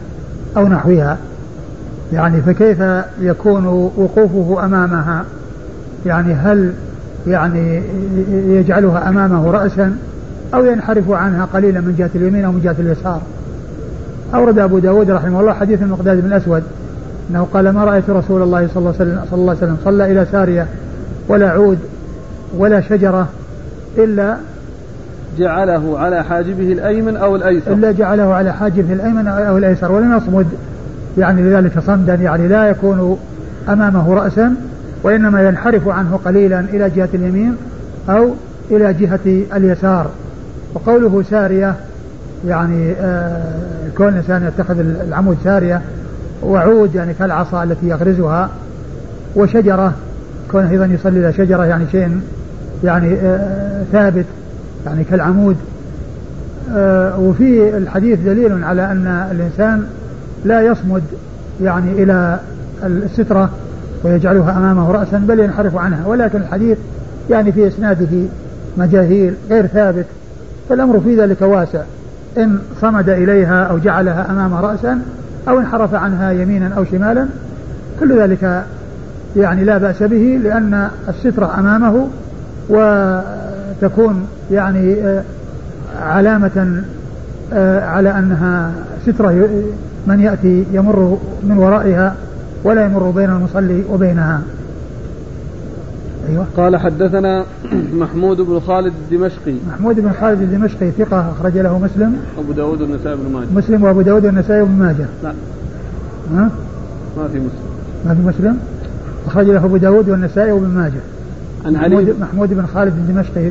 أو نحوها. يعني فكيف يكون وقوفه أمامها؟ يعني هل يعني يجعلها أمامه رأسا أو ينحرف عنها قليلا من جهة اليمين أو من جهة اليسار؟ أورد أبو داود رحمه الله حديث المقداد بن الأسود أنه قال ما رأيت رسول الله صلى الله عليه وسلم, صلى الله عليه وسلم صلى إلى سارية ولا عود ولا شجرة إلا جعله على حاجبه الأيمن أو الأيسر. إلا جعله على حاجبه الأيمن أو الأيسر ولم يصمد يعني لذلك صمدا يعني لا يكون أمامه رأسا وإنما ينحرف عنه قليلا إلى جهة اليمين أو إلى جهة اليسار. وقوله سارية يعني آه كون الإنسان يتخذ العمود سارية وعود يعني كالعصا التي يغرزها وشجرة كونه أيضا يصلي إلى شجرة يعني شيء يعني آه ثابت. يعني كالعمود. آه وفي الحديث دليل على أن الإنسان لا يصمد يعني إلى السترة ويجعلها أمامه رأسا بل ينحرف عنها. ولكن الحديث يعني في إسناده مجاهيل غير ثابت فالأمر في ذلك واسع. إن صمد إليها أو جعلها أمامه رأسا أو انحرف عنها يمينا أو شمالا كل ذلك يعني لا بأس به لأن السترة أمامه وتكون يعني آه، علامة آه، على أنها سترة من يأتي يمر من ورائها ولا يمر بين المصلي وبينها. أيوة. قال حدثنا محمود بن خالد الدمشقي. محمود بن خالد الدمشقي ثقة أخرج له مسلم. أبو داود والنسائي بن ماجه. مسلم وأبو داود والنسائي بن ماجه. لا. ها؟ ما في مسلم. ما في مسلم؟ أخرج له أبو داود والنسائي وابن ماجه. عن علي. محمود, محمود بن خالد الدمشقي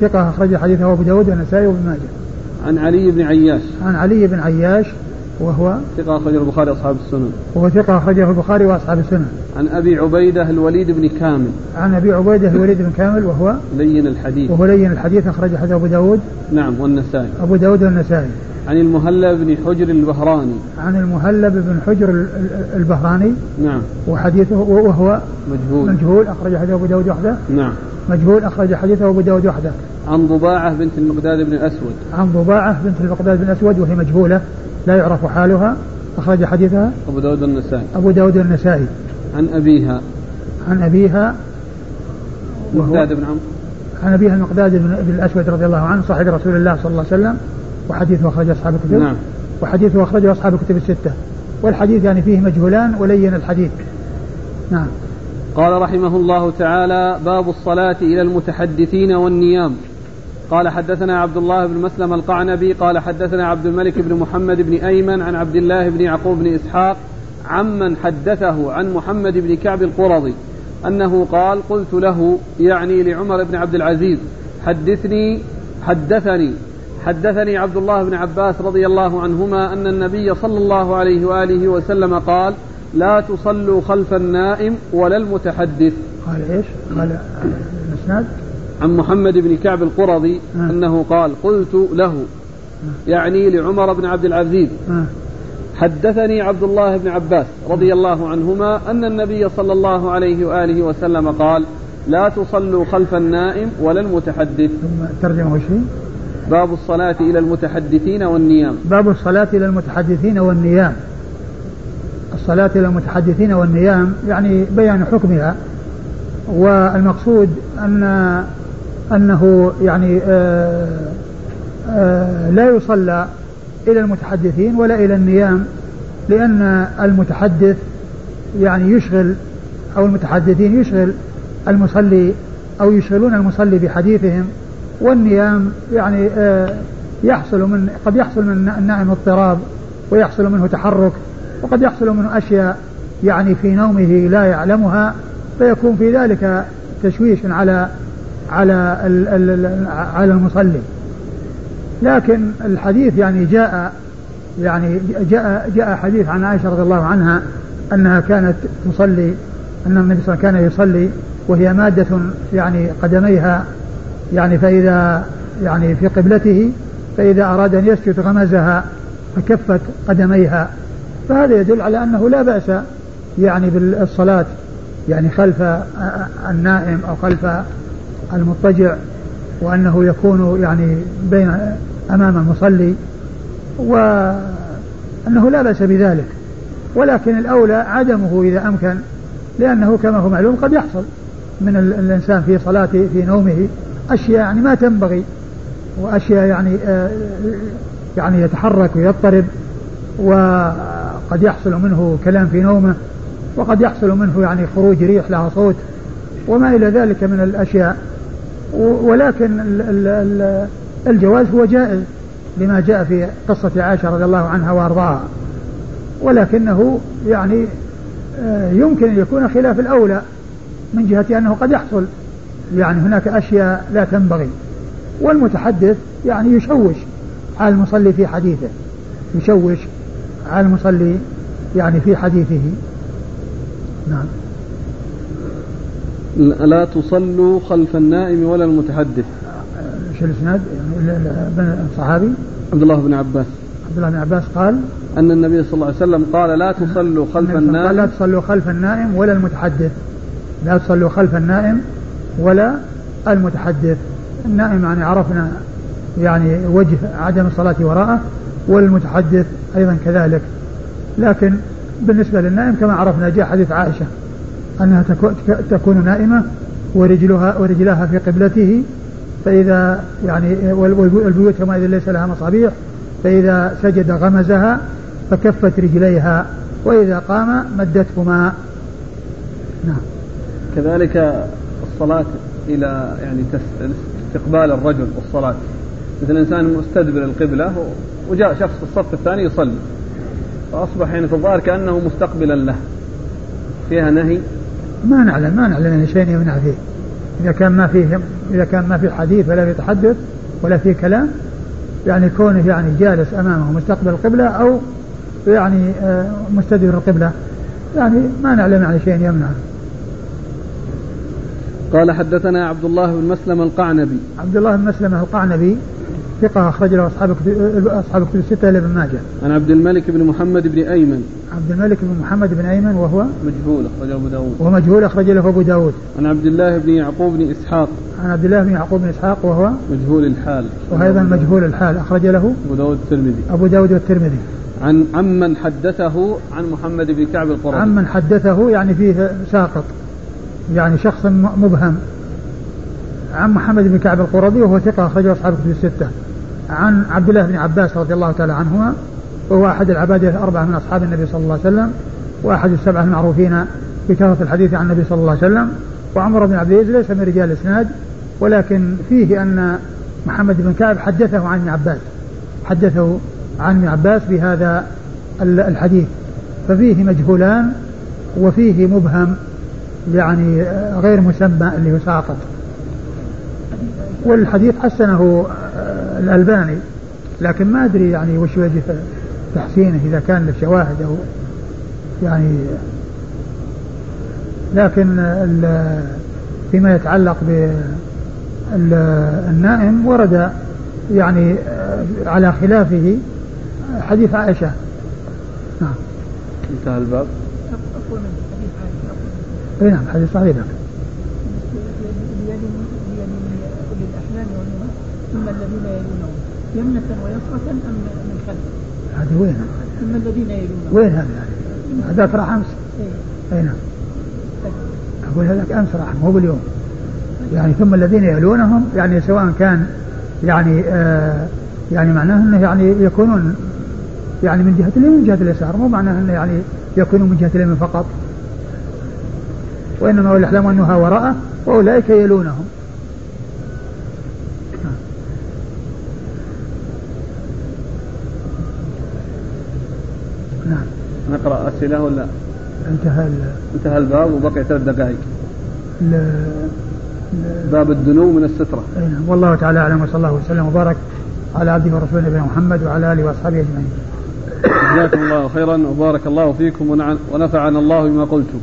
ثقة أخرج حديثه أبو داود والنسائي وابن ماجه. عن علي بن عياش. عن علي بن عياش وهو ثقة أخرجه البخاري أصحاب السنن. وهو ثقة أخرجه البخاري وأصحاب السنن. عن أبي عبيدة الوليد بن كامل. عن أبي عبيدة الوليد بن كامل وهو لين الحديث. وهو لين الحديث أخرج حديث أبو داود نعم والنسائي. أبو داود والنسائي. عن المهلب بن حجر البهراني. عن المهلب بن حجر البهراني. نعم. وحديثه وهو مجهول. مجهول. أخرج حديث أبو داود وحده. نعم. مجهول. أخرج حديثه أبو داود وحده. عن ضباعة بنت المقداد بن الأسود. عن ضباعة بنت المقداد بن الأسود وهي مجهولة. لا يعرف حالها. أخرج حديثها أبو داود النسائي. أبو داود النسائي. عن أبيها. عن أبيها. مقداد بن عمرو. عن أبيها المقداد بن الأسود رضي الله عنه صاحب رسول الله صلى الله عليه وسلم. وحديثه أخرج أصحاب الكتب. نعم. وحديثه أخرجه أصحاب الكتب الستة. والحديث يعني فيه مجهولان ولين الحديث. نعم. قال رحمه الله تعالى باب الصلاة إلى المتحدثين والنيام. قال حدثنا عبد الله بن مسلم القعنبي. قال حدثنا عبد الملك بن محمد بن أيمن عن عبد الله بن يعقوب بن إسحاق عمن حدثه عن محمد بن كعب القرظي أنه قال قلت له يعني لعمر بن عبد العزيز حدثني حدثني حدثني عبد الله بن عباس رضي الله عنهما أن النبي صلى الله عليه وآله وسلم قال لا تصلوا خلف النائم ولا المتحدث قال إيش؟ قال الإسناد عن محمد بن كعب القرظي آه. أنه قال قلت له آه. يعني لعمر بن عبد العزيز آه. حدثني عبد الله بن عباس رضي الله عنهما أن النبي صلى الله عليه وآله وسلم قال لا تصلوا خلف النائم ولا المتحدث ثم ترجمة شيء باب الصلاة إلى المتحدثين والنيام. باب الصلاة إلى المتحدثين والنيام. الصلاة إلى المتحدثين والنيام يعني بيان حكمها والمقصود أن أنه يعني آآ آآ لا يصلى إلى المتحدثين ولا إلى النيام لأن المتحدث يعني يشغل أو المتحدثين يشغل المصلي أو يشغلون المصلي بحديثهم والنيام يعني يحصل من قد يحصل من النائم اضطراب ويحصل منه تحرك وقد يحصل منه أشياء يعني في نومه لا يعلمها فيكون في ذلك تشويش على على على المصلي. لكن الحديث يعني جاء يعني جاء جاء حديث عن عائشة رضي الله عنها أنها كانت تصلي أن النبي صلى الله عليه وسلم كان يصلي وهي مادة يعني قدميها يعني فإذا يعني في قبلته فإذا أراد أن يسجد غمزها فكفت قدميها. فهذا يدل على أنه لا بأس يعني بالصلاة يعني خلف النائم أو خلف المضطجع وأنه يكون يعني بين أمام المصلي وأنه لا بأس بذلك. ولكن الأولى عدمه إذا أمكن لأنه كما هو معلوم قد يحصل من الإنسان في صلاته في نومه. أشياء يعني ما تنبغي وأشياء يعني آه، يعني يتحرك ويضطرب وقد يحصل منه كلام في نومه وقد يحصل منه يعني خروج ريح لها صوت وما إلى ذلك من الأشياء. ولكن الجواز هو جائز لما جاء في قصة عائشة رضي الله عنها وأرضاها. ولكنه يعني آه، يمكن أن يكون خلاف الأولى من جهة أنه قد يحصل. يعني هناك أشياء لا تنبغي. والمتحدث يعني يشوش على المصلي في حديثه. يشوش على المصلي يعني في حديثه. نعم. لا تصلوا خلف النائم ولا المتحدث. إيش الإسناد؟ يعني الصحابي عبد الله بن عباس. عبد الله بن عباس قال أن النبي صلى الله عليه وسلم قال لا تصلوا خلف النائم لا تصلوا خلف النائم ولا المتحدث. لا تصلوا خلف النائم ولا المتحدث. النائم يعني عرفنا يعني وجه عدم الصلاة وراءه والمتحدث أيضا كذلك. لكن بالنسبة للنائم كما عرفنا جاء حديث عائشة أنها تكون نائمة ورجلها ورجلاها في قبلته فإذا يعني والبيوت يومئذ ليس لها مصابيح فإذا سجد غمزها فكفت رجليها وإذا قام مدتهما. نعم. كذلك الصلاة إلى يعني استقبال الرجل والصلاة مثل إنسان مستدبر القبلة وجاء شخص في الصف الثاني يصلي. فأصبح يعني في الظاهر كأنه مستقبلا له. فيها نهي؟ ما نعلم ما نعلم أن شيء يمنع فيه. إذا كان ما فيه إذا كان ما في حديث ولا يتحدث ولا في كلام يعني كونه يعني جالس أمامه مستقبل القبلة أو يعني آه، مستدبر القبلة يعني ما نعلم عن شيء يمنع. قال حدثنا عبد الله بن مسلم القعنبي عبد الله بن مسلم القعنبي ثقة أخرج له أصحاب أصحاب الكتب الستة إلى ابن ماجه. عن عبد الملك بن محمد بن أيمن. عبد الملك بن محمد بن أيمن وهو مجهول أخرج أبو داود. ومجهول أخرج له أبو داود. عن عبد الله بن يعقوب بن إسحاق. عن عبد الله بن يعقوب بن إسحاق وهو مجهول الحال. وأيضا مجهول الحال أخرج له أبو داود الترمذي. أبو داود والترمذي. عن عمن حدثه عن محمد بن كعب القرظي. عمن حدثه يعني فيه ساقط يعني شخص مبهم عن محمد بن كعب القرظي وهو ثقة أخرجه أصحاب الكتب الستة. عن عبد الله بن عباس رضي الله تعالى عنهما وهو أحد العبادة الأربعة من أصحاب النبي صلى الله عليه وسلم وأحد السبعة المعروفين بكثرة الحديث عن النبي صلى الله عليه وسلم وعمر بن عبد العزيز ليس من رجال الإسناد ولكن فيه أن محمد بن كعب حدثه عن ابن عباس حدثه عن ابن عباس بهذا الحديث ففيه مجهولان وفيه مبهم يعني غير مسمى اللي هو ساقط. والحديث حسنه الألباني لكن ما أدري يعني وش وجه تحسينه إذا كان له شواهد أو يعني لكن فيما يتعلق بالنائم ورد يعني على خلافه حديث عائشة. نعم. انتهى الباب. اي نعم حديث صحيح ثم الذين يلونهم يمنة ويسرة أم من خلف؟ هذه وين؟ ثم الذين يلونهم وين هذا؟ هذاك راح أمس أي نعم أقول هذاك أمس راح مو باليوم يعني ثم الذين يلونهم يعني سواء كان يعني آه يعني معناه إنه يعني يكونون يعني من جهة اليمين من جهة اليسار مو معناه إنه يعني يكونون من جهة اليمين فقط وإنما هو الإحلام أنها وراءه وأولئك يلونهم. نعم. نقرأ أسئلة ولا؟ انتهى انتهى الباب وبقي ثلاث دقائق. باب الدنو من السترة. أي نعم. والله تعالى أعلم وصلى الله وسلم وبارك على عبده ورسوله نبينا محمد وعلى آله وأصحابه أجمعين. جزاكم الله خيرا وبارك الله فيكم ونفعنا الله بما قلتم.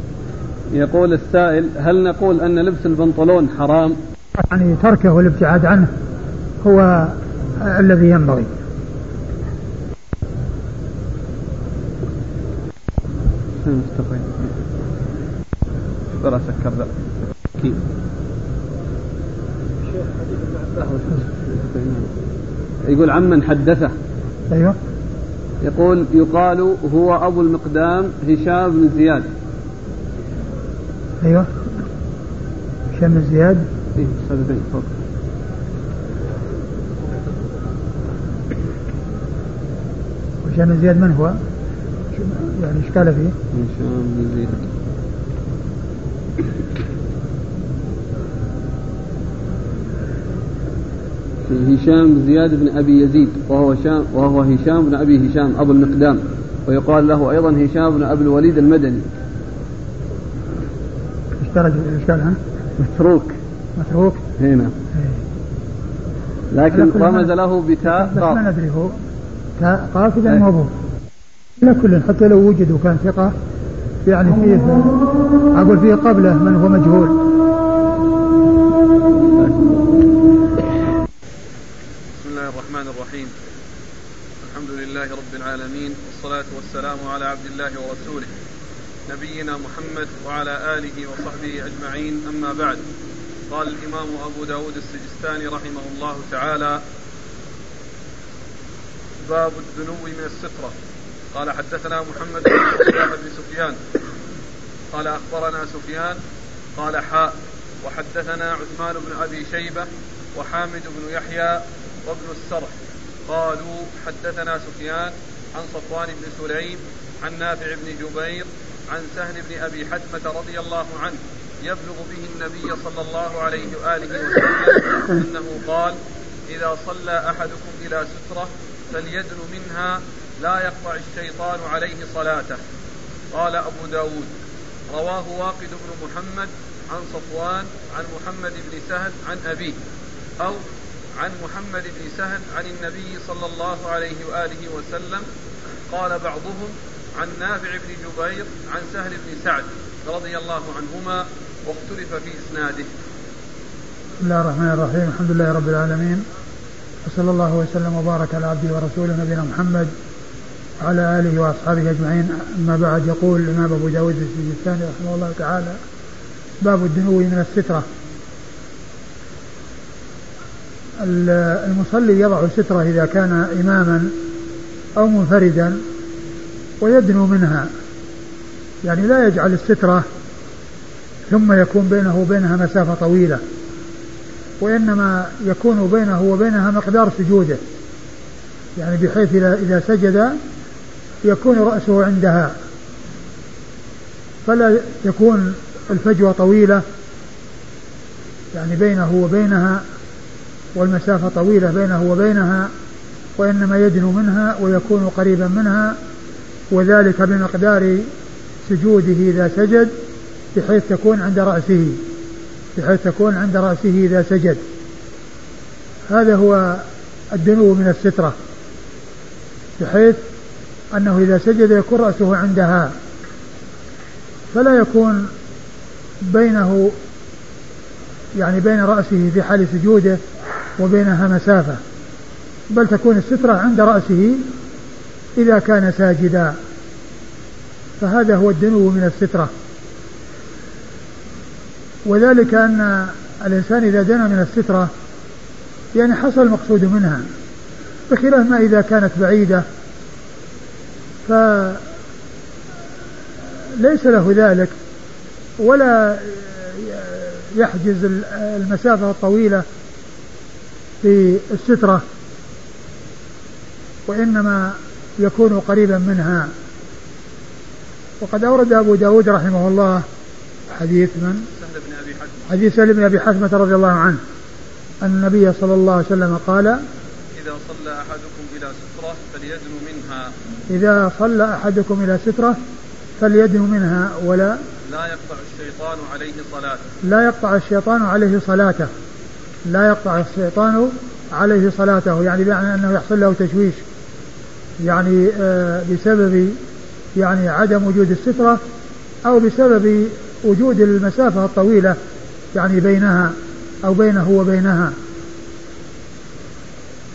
يقول السائل هل نقول أن لبس البنطلون حرام؟ يعني تركه والابتعاد عنه هو الذي ينبغي. ترى سكر ذا يقول عمن حدثه. أيوه. يقول يقال هو أبو المقدام هشام بن زياد. أيوه هشام بن زياد إيه أستاذ فوق هشام بن زياد من هو؟ يعني إيش قال فيه؟ هشام بن زياد هشام بن زياد بن أبي يزيد وهو هشام وهو هشام بن أبي هشام أبو المقدام ويقال له أيضا هشام بن أبي الوليد المدني. إيش قال ها؟ متروك. متروك؟ هنا نعم. لكن رمز له بتاء بس ما ندري هو. تاء قاف إذا موضوع على كل حتى لو وجد وكان ثقة يعني فيه أقول فيه قبله من هو مجهول. بسم الله الرحمن الرحيم. الحمد لله رب العالمين والصلاة والسلام على عبد الله ورسوله. نبينا محمد وعلى آله وصحبه أجمعين. أما بعد قال الإمام أبو داود السجستاني رحمه الله تعالى باب الدنو من السترة. قال حدثنا محمد بن سفيان. قال أخبرنا سفيان. قال حاء وحدثنا عثمان بن أبي شيبة وحامد بن يحيى وابن السرح. قالوا حدثنا سفيان عن صفوان بن سليم عن نافع بن جبير عن سهل بن أبي حتمة رضي الله عنه يبلغ به النبي صلى الله عليه وآله وسلم أنه قال إذا صلى أحدكم إلى سترة فليدن منها لا يقطع الشيطان عليه صلاته. قال أبو داود. رواه واقد بن محمد عن صفوان عن محمد بن سهل عن أبيه أو عن محمد بن سهل عن النبي صلى الله عليه وآله وسلم قال بعضهم عن نافع بن جبير عن سهل بن سعد رضي الله عنهما واختلف في إسناده. بسم الله الرحمن الرحيم. الحمد لله رب العالمين. وصلى الله وسلم وبارك على عبده ورسوله نبينا محمد وعلى آله وأصحابه أجمعين. أما بعد يقول الإمام أبو داود السجستاني رحمه الله تعالى باب الدنو من السترة. المصلي يضع سترة إذا كان إماما أو منفردا. ويدنو منها. يعني لا يجعل السترة ثم يكون بينه وبينها مسافة طويلة وإنما يكون بينه وبينها مقدار سجوده. يعني بحيث إذا سجد يكون رأسه عندها. فلا يكون الفجوة طويلة يعني بينه وبينها والمسافة طويلة بينه وبينها وإنما يدنو منها ويكون قريبا منها. وذلك بمقدار سجوده إذا سجد بحيث تكون عند رأسه بحيث تكون عند رأسه إذا سجد. هذا هو الدنو من السترة بحيث أنه إذا سجد يكون رأسه عندها. فلا يكون بينه يعني بين رأسه في حال سجوده وبينها مسافة بل تكون السترة عند رأسه إذا كان ساجدا. فهذا هو الدنو من السترة وذلك أن الإنسان إذا دنا من السترة يعني حصل المقصود منها. بخلاف ما إذا كانت بعيدة. فليس له ذلك ولا يحجز المسافة الطويلة في السترة. وإنما يكون قريبا منها. وقد أورد أبو داود رحمه الله حديث من؟ سهل بن أبي حديث سهل بن أبي حتمة رضي الله عنه. أن النبي صلى الله عليه وسلم قال إذا صلى أحدكم إلى سترة فليدن منها. إذا صلى أحدكم إلى سترة فليدن منها ولا لا يقطع الشيطان عليه صلاته. لا يقطع الشيطان عليه صلاته. لا يقطع الشيطان عليه صلاته. يعني بمعنى أنه يحصل له تشويش. يعني آه، بسبب يعني عدم وجود السترة أو بسبب وجود المسافة الطويلة يعني بينها أو بينه وبينها.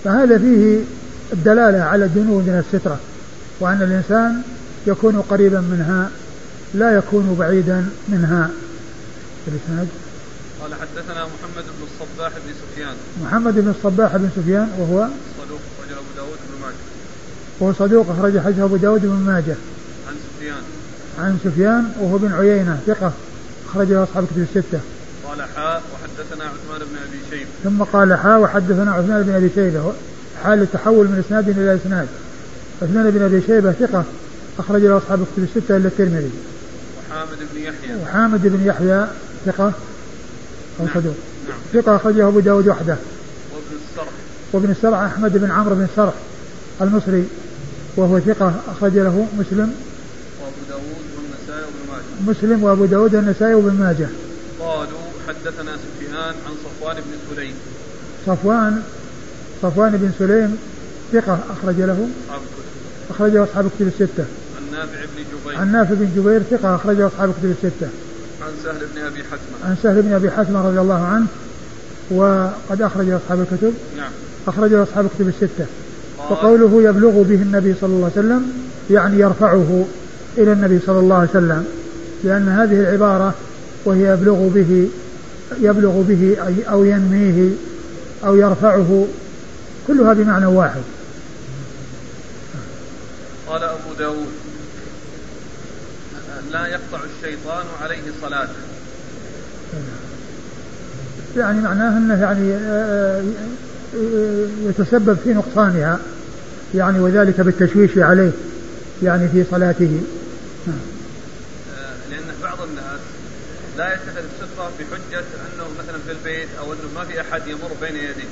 فهذا فيه الدلالة على الدنو من السترة وأن الإنسان يكون قريبا منها لا يكون بعيدا منها. الإسناد؟ قال حدثنا محمد بن الصباح بن سفيان. محمد بن الصباح بن سفيان وهو صدوق أخرج أبو داود بن ماجه وهو صدوق أخرج حديث أبو داود بن ماجه. عن سفيان. عن سفيان وهو بن عيينة ثقة أخرج له أصحاب كتب الستة. قال حاء وحدثنا عثمان بن أبي شيبة. ثم قال حاء وحدثنا عثمان بن أبي شيبة. حال التحول من إسناد إلى إسناد. عثمان بن أبي شيبة ثقة أخرج له أصحاب كتب الستة إلا الترمذي. وحامد بن يحيى. وحامد بن يحيى ثقة أو نعم. صدوق. نعم. ثقة أخرجه أبو داود وحده. وابن السرح. وابن السرح أحمد بن عمرو بن السرح المصري. وهو ثقة أخرج له مسلم. وأبو داود والنسائي وابن ماجه. مسلم وأبو داود والنسائي وابن ماجه. قالوا حدثنا سفيان عن صفوان بن سليم. صفوان صفوان بن سليم ثقة أخرج له. أصحاب الكتب أخرجه أصحاب الكتب الستة. عن نافع بن جبير. عن نافع بن جبير ثقة أخرجه أصحاب الكتب الستة. عن سهل بن أبي حتمة عن سهل بن أبي حاتم رضي الله عنه وقد أخرج أصحاب الكتب. نعم. أخرجه أصحاب الكتب الستة. قال وقوله يبلغ به النبي صلى الله عليه وسلم يعني يرفعه إلى النبي صلى الله عليه وسلم لأن هذه العبارة وهي يبلغ به يبلغ به أو ينميه أو يرفعه كلها بمعنى واحد. قال أبو داود لا يقطع الشيطان عليه صلاته يعني معناه أنه يعني آه، آه، يتسبب في نقصانها. يعني وذلك بالتشويش عليه يعني في صلاته. آه، لأن بعض الناس لا يتخذ السترة بحجة أنه مثلا في البيت أو أنه ما في أحد يمر بين يديه.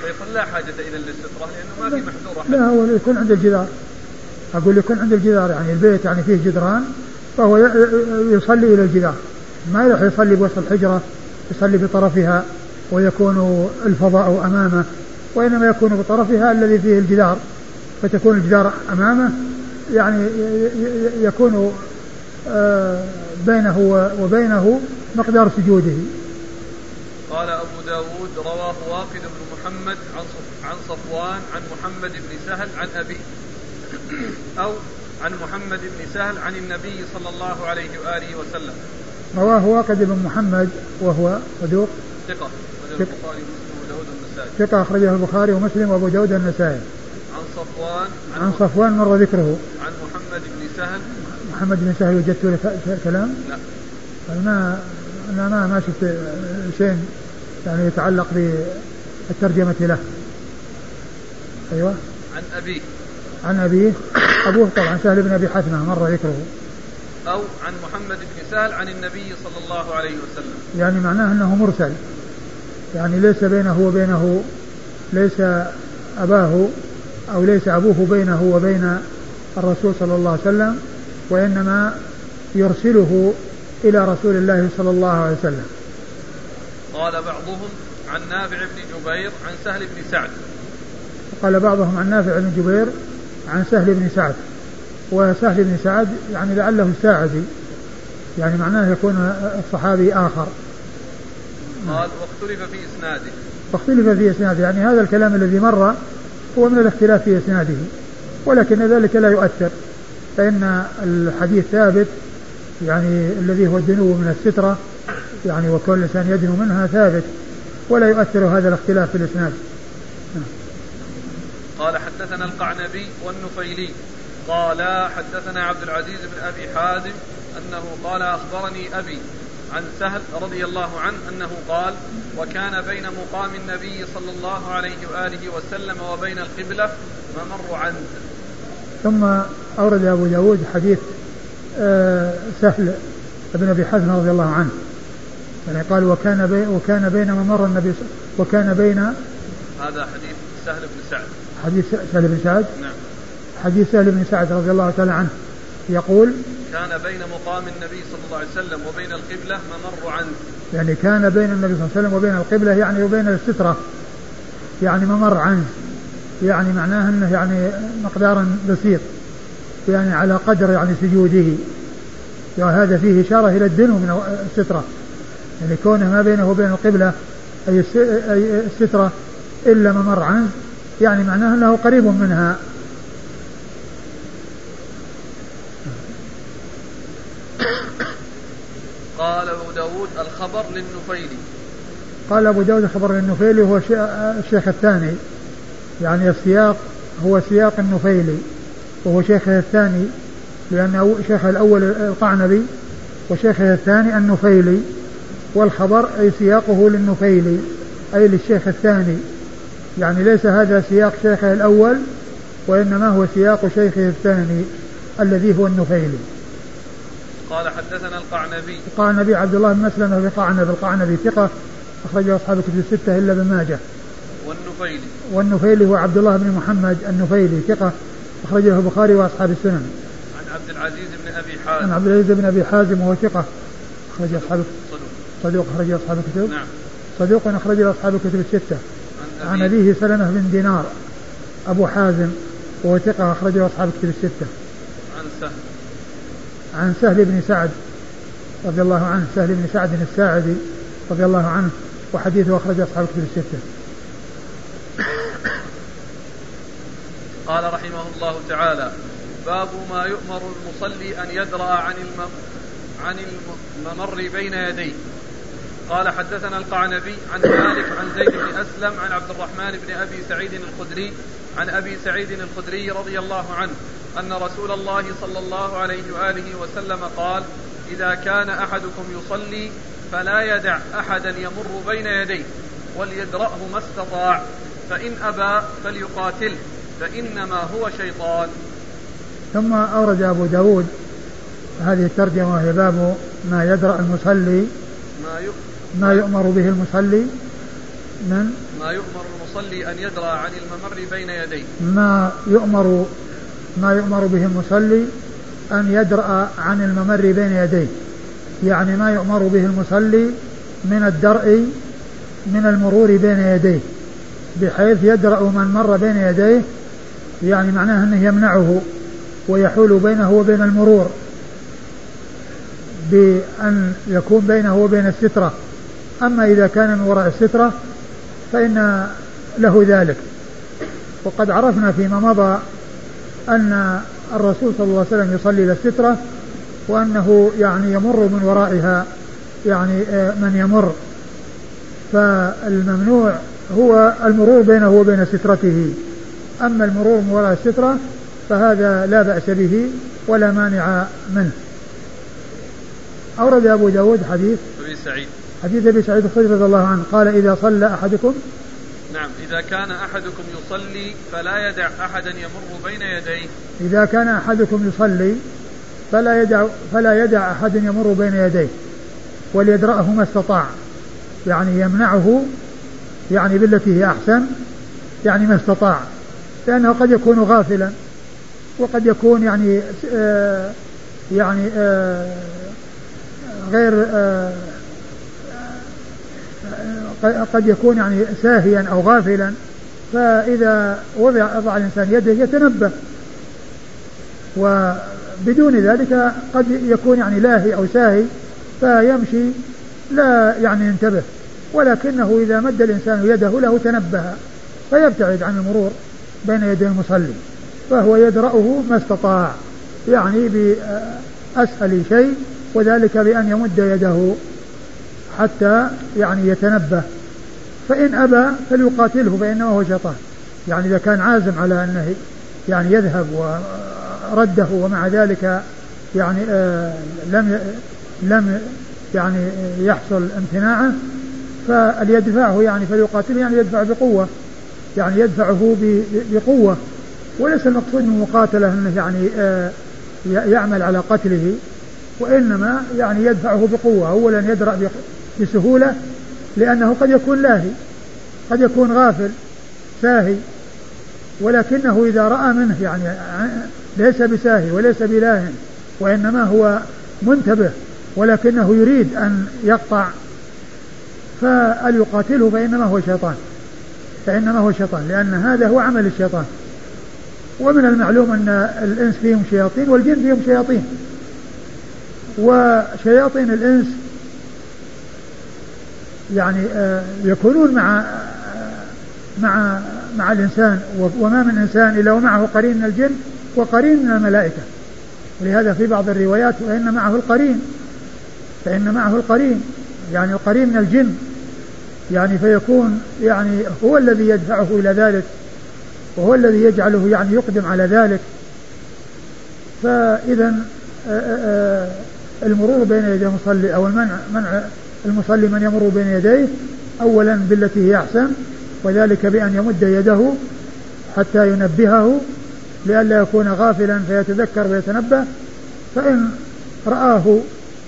فيقول لا حاجة إذا للسترة لأنه ما في محذور أحد. لا هو يكون عند الجدار. أقول يكون عند الجدار يعني البيت يعني فيه جدران فهو يصلي إلى الجدار. ما يروح يصلي بوسط الحجرة يصلي بطرفها ويكون الفضاء أمامه وإنما يكون بطرفها الذي فيه الجدار. فتكون الجدار أمامه يعني يكون آه، بينه وبينه مقدار سجوده. قال أبو داود رواه واقد بن محمد عن عن صفوان عن محمد بن سهل عن أبيه أو عن محمد بن سهل عن النبي صلى الله عليه وآله وسلم. رواه واقد بن محمد وهو صدوق. ثقة. البخاري ومسلم وداود النسائي ثقة أخرجه البخاري ومسلم وأبو داود النسائي صفوان. عن, عن صفوان مر ذكره. عن محمد بن سهل. محمد بن سهل وجدت له كلام؟ لا. ما أنا ما ما شفت شيء يعني يتعلق بالترجمة له. أيوه. عن أبيه. عن أبيه. أبوه طبعا سهل بن أبي حتمة مر ذكره. أو عن محمد بن سهل عن النبي صلى الله عليه وسلم. يعني معناه أنه مرسل. يعني ليس بينه وبينه ليس أباه أو ليس أبوه بينه وبين الرسول صلى الله عليه وسلم وإنما يرسله إلى رسول الله صلى الله عليه وسلم. قال بعضهم عن نافع بن جبير عن سهل بن سعد. قال بعضهم عن نافع بن جبير عن سهل بن سعد. وسهل بن سعد يعني لعله الساعدي يعني معناه يكون الصحابي آخر. قال واختلف في إسناده. واختلف في إسناده يعني هذا الكلام الذي مر هو من الاختلاف في إسناده ولكن ذلك لا يؤثر فإن الحديث ثابت يعني الذي هو الدنو من السترة يعني وكل الانسان يدنو منها ثابت ولا يؤثر هذا الاختلاف في الإسناد. قال حدثنا القعنبي والنفيلي قال حدثنا عبد العزيز بن أبي حازم أنه قال أخبرني أبي عن سهل رضي الله عنه أنه قال وكان بين مقام النبي صلى الله عليه وآله وسلم وبين القبلة ممر عنز ثم أورد أبو داود حديث آه، سهل بن أبي حزم رضي الله عنه. يعني قال وكان بي وكان بين ممر النبي وكان بين هذا حديث سهل بن سعد. حديث سهل بن سعد؟ نعم. حديث سهل بن سعد رضي الله تعالى عنه. يقول كان بين مقام النبي صلى الله عليه وسلم وبين القبلة ممر عنز يعني كان بين النبي صلى الله عليه وسلم وبين القبلة يعني وبين السترة. يعني ممر عنز يعني معناه أنه يعني مقدارا بسيط. يعني على قدر يعني سجوده. وهذا فيه إشارة إلى الدنو من السترة. يعني كونه ما بينه وبين القبلة أي السترة إلا ممر عنه يعني معناه أنه قريب منها قال أبو الخبر للنفيلي. قال أبو داود الخبر للنفيلي هو الشيخ الثاني. يعني السياق هو سياق النفيلي. وهو شيخه الثاني لأن شيخه الأول القعنبي وشيخه الثاني النفيلي. والخبر أي سياقه للنفيلي أي للشيخ الثاني. يعني ليس هذا سياق شيخه الأول وإنما هو سياق شيخه الثاني الذي هو النفيلي. قال حدثنا القعنبي. القعنبي عبد الله بن مسلمة بن قعنب القعنبي ثقة أخرجه أصحاب الكتب الستة إلا ابن ماجه. والنفيلي. والنفيلي هو عبد الله بن محمد النفيلي ثقة أخرجه البخاري وأصحاب السنن. عن عبد العزيز بن أبي حازم. عن عبد العزيز بن أبي حازم وهو ثقة أخرج أصحاب صدوق. أخرج أصحاب الكتب. نعم. صدوق أخرج أصحاب الكتب الستة. عن أبيه سلمة بن دينار أبو حازم وهو ثقة أخرجه أصحاب الكتب الستة. عن سهل. عن سهل بن سعد رضي الله عنه سهل بن سعد الساعدي رضي الله عنه وحديثه أخرج أصحاب الكتب الستة. قال رحمه الله تعالى باب ما يؤمر المصلي أن يدرأ عن الم... عن الممر بين يديه. قال حدثنا القعنبي عن مالك عن زيد بن أسلم عن عبد الرحمن بن أبي سعيد الخدري عن أبي سعيد الخدري رضي الله عنه أن رسول الله صلى الله عليه وآله وسلم قال إذا كان أحدكم يصلي فلا يدع أحدا يمر بين يديه وليدرأه ما استطاع فإن أبى فليقاتله فإنما هو شيطان. ثم أورد أبو داود هذه الترجمة وهي باب ما يدرأ المصلي ما ما يؤمر به المصلي من؟ ما يؤمر المصلي أن يدرأ عن الممر بين يديه. ما يؤمر ما يؤمر به المصلي أن يدرأ عن الممر بين يديه. يعني ما يؤمر به المصلي من الدرء من المرور بين يديه بحيث يدرأ من مر بين يديه يعني معناه أنه يمنعه ويحول بينه وبين المرور بأن يكون بينه وبين السترة. أما إذا كان من وراء السترة فإن له ذلك. وقد عرفنا فيما مضى أن الرسول صلى الله عليه وسلم يصلي إلى السترة وأنه يعني يمر من ورائها يعني آه، من يمر. فالممنوع هو المرور بينه وبين سترته. أما المرور من وراء السترة فهذا لا بأس به ولا مانع منه. أورد أبو داود حديث أبي سعيد. حديث أبي سعيد الخدري رضي الله عنه قال إذا صلى أحدكم نعم إذا كان أحدكم يصلي فلا يدع أحدا يمر بين يديه. إذا كان أحدكم يصلي فلا يدع فلا يدع أحد يمر بين يديه وليدرأه ما استطاع. يعني يمنعه يعني بالتي هي أحسن يعني ما استطاع. لأنه قد يكون غافلا وقد يكون يعني آه يعني آه غير آه قد يكون يعني ساهيا أو غافلا. فإذا وضع وضع الإنسان يده يتنبه. وبدون ذلك قد يكون يعني لاهي أو ساهي فيمشي لا يعني ينتبه. ولكنه إذا مد الإنسان يده له تنبه فيبتعد عن المرور بين يدي المصلي فهو يدرأه ما استطاع يعني بأسهل شيء وذلك بأن يمد يده. حتى يعني يتنبه. فإن أبى فليقاتله فإنما هو شيطان. يعني إذا كان عازم على أنه يعني يذهب ورده ومع ذلك يعني آه لم لم يعني يحصل امتناعه فليدفعه يعني فليقاتله يعني يدفع بقوة. يعني يدفعه بقوة. وليس المقصود من المقاتلة أنه يعني آه يعمل على قتله وإنما يعني يدفعه بقوة. أولا يدرأ بسهولة لأنه قد يكون لاهي قد يكون غافل ساهي ولكنه إذا رأى منه يعني ليس بساهي وليس بلاه وإنما هو منتبه ولكنه يريد أن يقطع فليقاتله فإنما هو شيطان فإنما هو شيطان لأن هذا هو عمل الشيطان. ومن المعلوم أن الإنس فيهم شياطين والجن فيهم شياطين. وشياطين الإنس يعني آه، يكونون مع مع مع الإنسان وما من إنسان إلا ومعه قرين من الجن وقرين من الملائكة. ولهذا في بعض الروايات فإن معه القرين فإن معه القرين يعني القرين من الجن يعني فيكون يعني هو الذي يدفعه إلى ذلك وهو الذي يجعله يعني يقدم على ذلك. فإذا آه، آه، آه، المرور بين يدي المصلي أو المنع منع المصلي من يمر بين يديه أولا بالتي هي أحسن وذلك بأن يمد يده حتى ينبهه لئلا يكون غافلا فيتذكر ويتنبه فإن رآه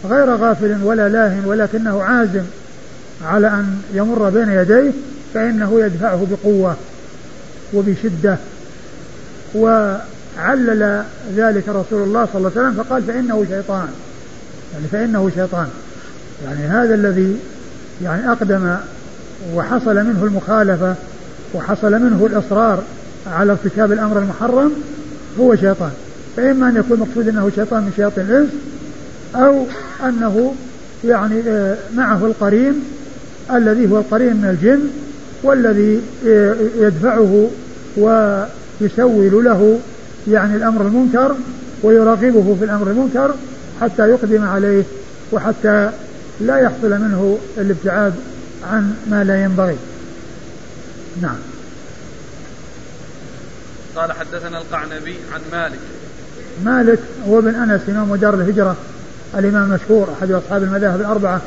غير غافل ولا لاه ولكنه عازم على أن يمر بين يديه فإنه يدفعه بقوة وبشدة. وعلل ذلك رسول الله صلى الله عليه وسلم فقال فإنه شيطان يعني فإنه شيطان. يعني هذا الذي يعني أقدم وحصل منه المخالفة وحصل منه الإصرار على ارتكاب الأمر المحرم هو شيطان. فإما أن يكون مقصود أنه شيطان من شياطين الإنس أو أنه يعني آه، معه القرين الذي هو القرين من الجن والذي آه، يدفعه ويسول له يعني الأمر المنكر ويراقبه في الأمر المنكر حتى يقدم عليه وحتى لا يحصل منه الابتعاد عن ما لا ينبغي نعم قال حدثنا القعنبي عن مالك مالك هو ابن أنس إمام دار الهجرة الإمام المشهور أحد أصحاب المذاهب الأربعة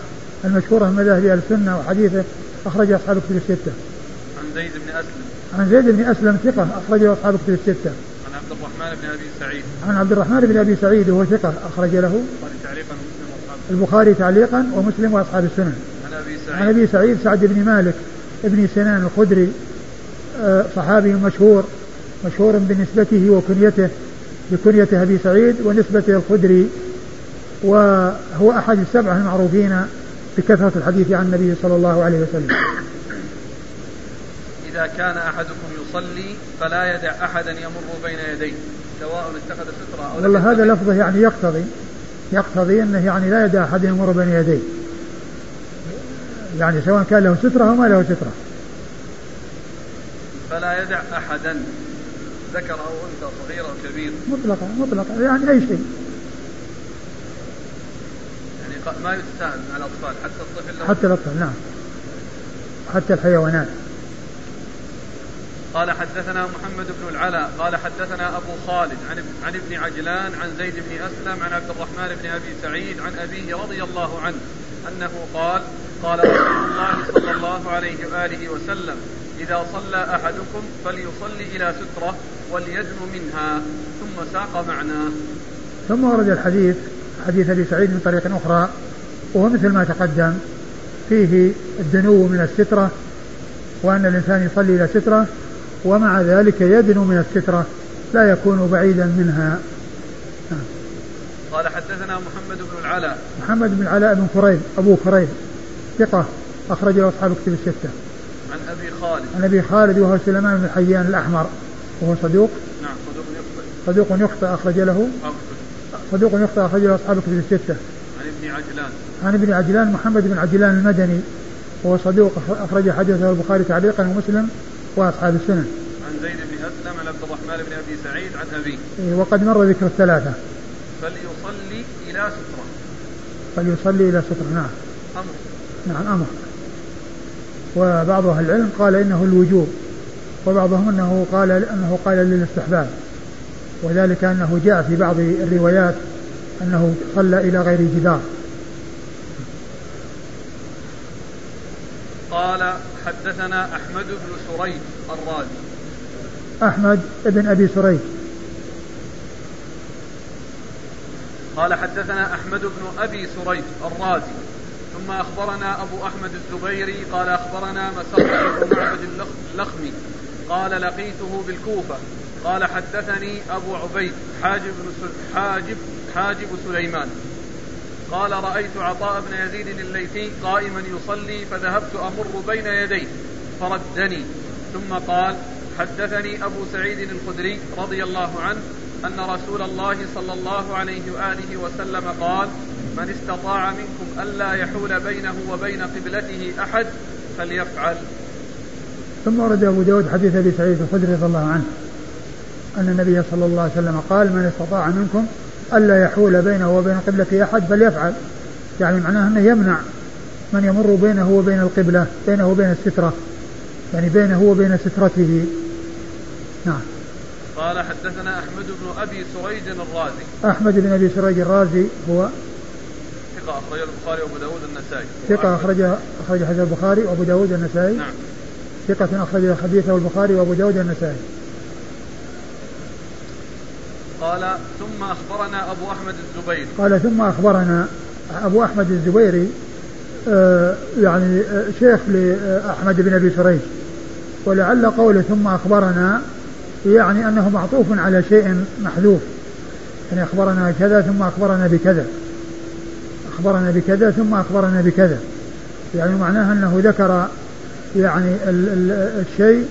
المشهورة من مذاهب أهل السنة وحديثه اخرج أصحاب الكتب الستة. عن زيد بن أسلم. عن زيد بن أسلم ثقة أخرجه أصحاب الكتب الستة. عن عبد الرحمن بن أبي سعيد. عن عبد الرحمن بن أبي سعيد وهو ثقة أخرج له. تعليقا البخاري تعليقا ومسلم وأصحاب السنن. عن أبي سعيد. عن أبي سعيد سعد بن مالك ابن سنان الخدري آه، صحابي مشهور مشهور بنسبته وكنيته بكنية أبي سعيد ونسبته الخدري وهو أحد السبعة المعروفين بكثرة الحديث عن النبي صلى الله عليه وسلم إذا كان أحدكم يصلي فلا يدع أحدا يمر بين يديه سواء اتخذ سترة أو والله هذا لفظه يعني يقتضي يقتضي أنه يعني لا يدع أحد يمر بين يديه. يعني سواء كان له سترة أو ما له سترة. فلا يدع أحدا ذكر أو أنثى صغير أو كبير. مطلقا مطلقا يعني أي شيء. يعني ما يستأذن على الأطفال حتى الطفل حتى الأطفال نعم. حتى الحيوانات. قال حدثنا محمد بن العلاء قال حدثنا أبو خالد عن عن ابن عجلان عن زيد بن أسلم عن عبد الرحمن بن أبي سعيد عن أبيه رضي الله عنه أنه قال قال رسول الله صلى الله عليه وآله وسلم إذا صلى أحدكم فليصلي إلى سترة وليدن منها ثم ساق معناه ثم ورد الحديث حديث أبي سعيد من طريق أخرى وهو مثل ما تقدم فيه الدنو من السترة وأن الإنسان يصلي إلى سترة ومع ذلك يدنو من السترة لا يكون بعيدا منها. قال حدثنا محمد بن العلاء. محمد بن العلاء بن كريب أبو كريب ثقة أخرج له أصحاب كتب الستة. عن أبي خالد. عن أبي خالد وهو سليمان بن حيان الأحمر وهو صدوق. نعم صدوق يخطئ صدوق يخطئ أخرج له. صدوق يخطئ أخرج له أصحاب كتب الستة. عن ابن عجلان. عن ابن عجلان محمد بن عجلان المدني وهو صدوق أخرج حديثه البخاري تعليقا ومسلم وأصحاب السنن. زيد بن أسلم عن عبد الرحمن بن أبي سعيد عن أبيه. إيه، وقد مر ذكر الثلاثة. فليصلي إلى سترة. فليصلي إلى سترة نعم. أمر. نعم أمر. وبعض أهل العلم قال إنه الوجوب وبعضهم أنه قال أنه قال للاستحباب. وذلك أنه جاء في بعض الروايات أنه صلى إلى غير جدار. قال حدثنا أحمد بن سريج الرازي. أحمد بن أبي سريج. قال حدثنا أحمد بن أبي سريج الرازي ثم أخبرنا أبو أحمد الزبيري قال أخبرنا مسرة بن معبد اللخمي قال لقيته بالكوفة. قال حدثني أبو عبيد حاجب حاجب حاجب سليمان. قال رأيت عطاء بن يزيد الليثي قائما يصلي فذهبت أمر بين يديه فردني ثم قال حدثني أبو سعيد الخدري رضي الله عنه أن رسول الله صلى الله عليه وآله وسلم قال من استطاع منكم ألا يحول بينه وبين قبلته أحد فليفعل. ثم ورد أبو داود حديث أبي سعيد الخدري رضي الله عنه أن النبي صلى الله عليه وسلم قال من استطاع منكم ألا يحول بينه وبين قبلة أحد فليفعل. يعني معناه أنه يمنع من يمر بينه وبين القبلة بينه وبين السترة يعني بينه وبين سترته. نعم. قال حدثنا أحمد بن أبي سريج الرازي. أحمد بن أبي سريج الرازي هو ثقة أخرج البخاري وأبو داود النسائي. ثقة أخرج أخرج حديث البخاري وأبو داود النسائي. نعم. ثقة أخرج حديثه البخاري وأبو داود النسائي. قال ثم أخبرنا أبو أحمد الزبيري. قال ثم أخبرنا أبو أحمد الزبيري آه يعني آه شيخ لأحمد بن أبي سريج. ولعل قوله ثم أخبرنا يعني أنه معطوف على شيء محذوف. يعني أخبرنا كذا ثم أخبرنا بكذا. أخبرنا بكذا ثم أخبرنا بكذا. يعني معناها أنه ذكر يعني ال ال الشيء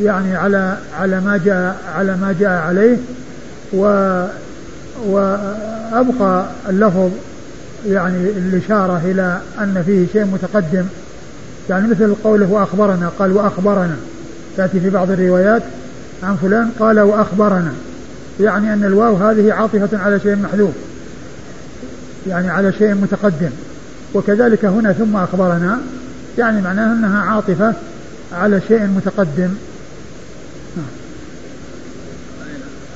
يعني على على ما جاء على ما جاء عليه و وأبقى اللفظ يعني الإشارة إلى أن فيه شيء متقدم. يعني مثل قوله وأخبرنا قال وأخبرنا. تأتي في بعض الروايات عن فلان قال وأخبرنا. يعني أن الواو هذه عاطفة على شيء محذوف. يعني على شيء متقدم. وكذلك هنا ثم أخبرنا يعني معناها أنها عاطفة على شيء متقدم.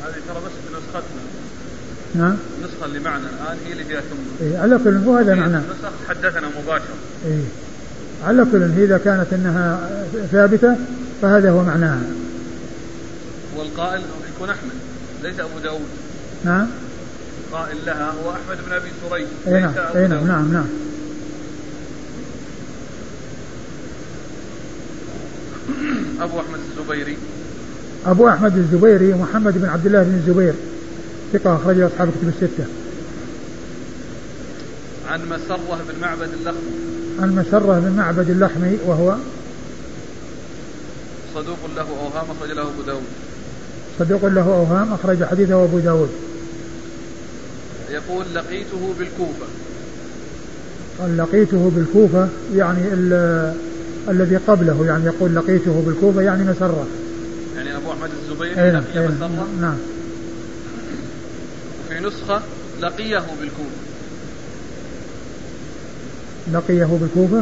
هذه ترى بس بنسختنا نعم النسخة اللي معنا الآن هي اللي فيها ثم. إيه على كل هو هذا معناه نسخ حدثنا مباشرة. إيه. على كل إذا كانت أنها ثابتة فهذا هو معناها. والقائل يكون أحمد ليس أبو داود. نعم. قائل لها هو أحمد بن أبي سريج ليس نعم أبو داود نعم نعم نعم. أبو أحمد الزبيري. أبو أحمد الزبيري محمد بن عبد الله بن الزبير. ثقة أخرجه أصحاب الكتب الستة. عن مسرة بن معبد اللخمي. عن مسرة بن معبد اللحمي وهو صدوق له أوهام أخرج له أبو داود. صدوق له أوهام أخرج حديثه أبو داود. يقول لقيته بالكوفة. قال لقيته بالكوفة يعني ال- الذي قبله يعني يقول لقيته بالكوفة يعني مسرة يعني أبو أحمد الزبيري أي نعم لقي أي مسرة نعم. وفي نسخة لقيه بالكوفة. لقيه بالكوفة؟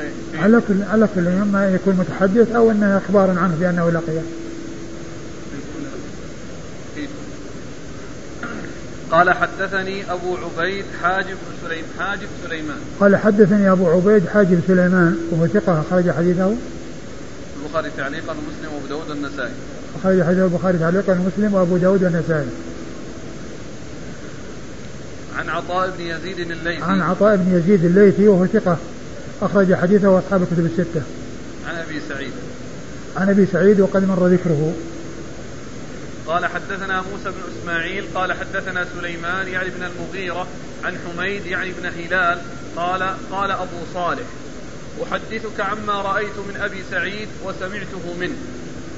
أي، في- على كل على كل اما يكون متحدث أو إنه إخبار عنه بأنه لقيه في- قال حدثني أبو عبيد حاجب بن سليم حاجب سليمان. قال حدثني أبو عبيد حاجب سليمان وهو ثقة أخرج حديثه. البخاري تعليقا ومسلم وأبو داود النسائي. أخرج حديث البخاري تعليقا ومسلم وأبو داود والنسائي عن عطاء بن يزيد الليثي. عن عطاء بن يزيد الليثي وهو ثقة أخرج حديثه وأصحاب الكتب الستة. عن أبي سعيد. عن أبي سعيد وقد مر ذكره. قال حدثنا موسى بن إسماعيل قال حدثنا سليمان يعني بن المغيرة عن حميد يعني بن هلال قال قال أبو صالح أحدثك عما رأيت من أبي سعيد وسمعته منه.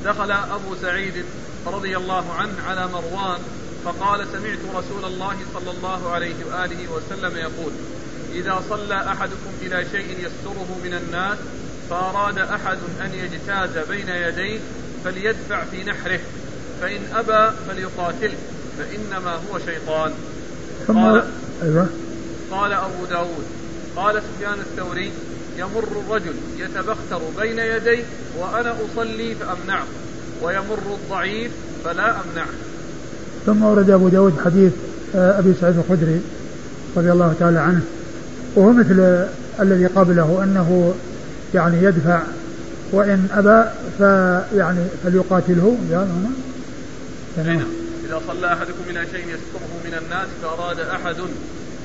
دخل أبو سعيد رضي الله عنه على مروان فقال سمعت رسول الله صلى الله عليه وآله وسلم يقول إذا صلى أحدكم إلى شيء يستره من الناس فأراد أحد أن يجتاز بين يديه فليدفع في نحره. فإن أبى فليقاتله فإنما هو شيطان. ثم قال أيوه. قال أبو داود قال سفيان الثوري يمر الرجل يتبختر بين يدي وأنا أصلي فأمنعه ويمر الضعيف فلا أمنعه. ثم ورد أبو داود حديث آه، أبي سعيد الخدري رضي الله تعالى عنه وهو مثل الذي قبله أنه يعني يدفع وإن أبى فيعني فليقاتله هنا تمام. نعم. إذا صلى أحدكم إلى شيء يستره من الناس فأراد أحد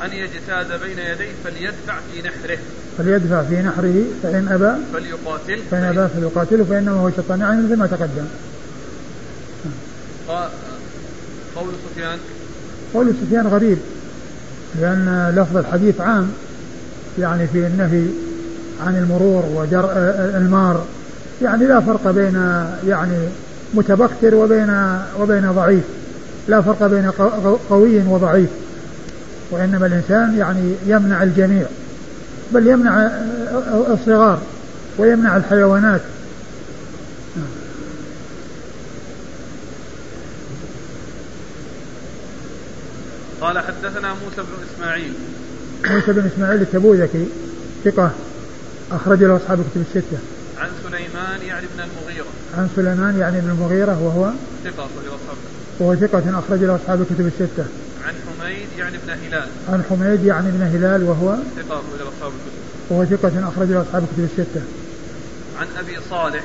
أن يجتاز بين يديه فليدفع في نحره فليدفع في نحره فإن أبى فليقاتل فإن أبى فليقاتله فانما هو شيطان يعني مثل ما تقدم قول سفيان قول سفيان غريب لأن لفظ الحديث عام يعني في النهي عن المرور ودرء المار يعني لا فرق بين يعني متبختر وبين وبين ضعيف. لا فرق بين قوي وضعيف. وإنما الإنسان يعني يمنع الجميع. بل يمنع الصغار ويمنع الحيوانات. قال حدثنا موسى بن إسماعيل. موسى بن إسماعيل التبوذكي ثقة أخرج له أصحاب الكتب الستة. عن سليمان يعني بن المغيرة. عن سليمان يعني بن المغيرة وهو ثقة أخرج له أصحاب وهو ثقة أخرج له أصحاب الكتب الستة. عن حميد يعني بن هلال. عن حميد يعني بن هلال وهو ثقة أخرج له أصحاب الكتب. وهو ثقة أخرج له أصحاب الكتب الستة. عن أبي صالح.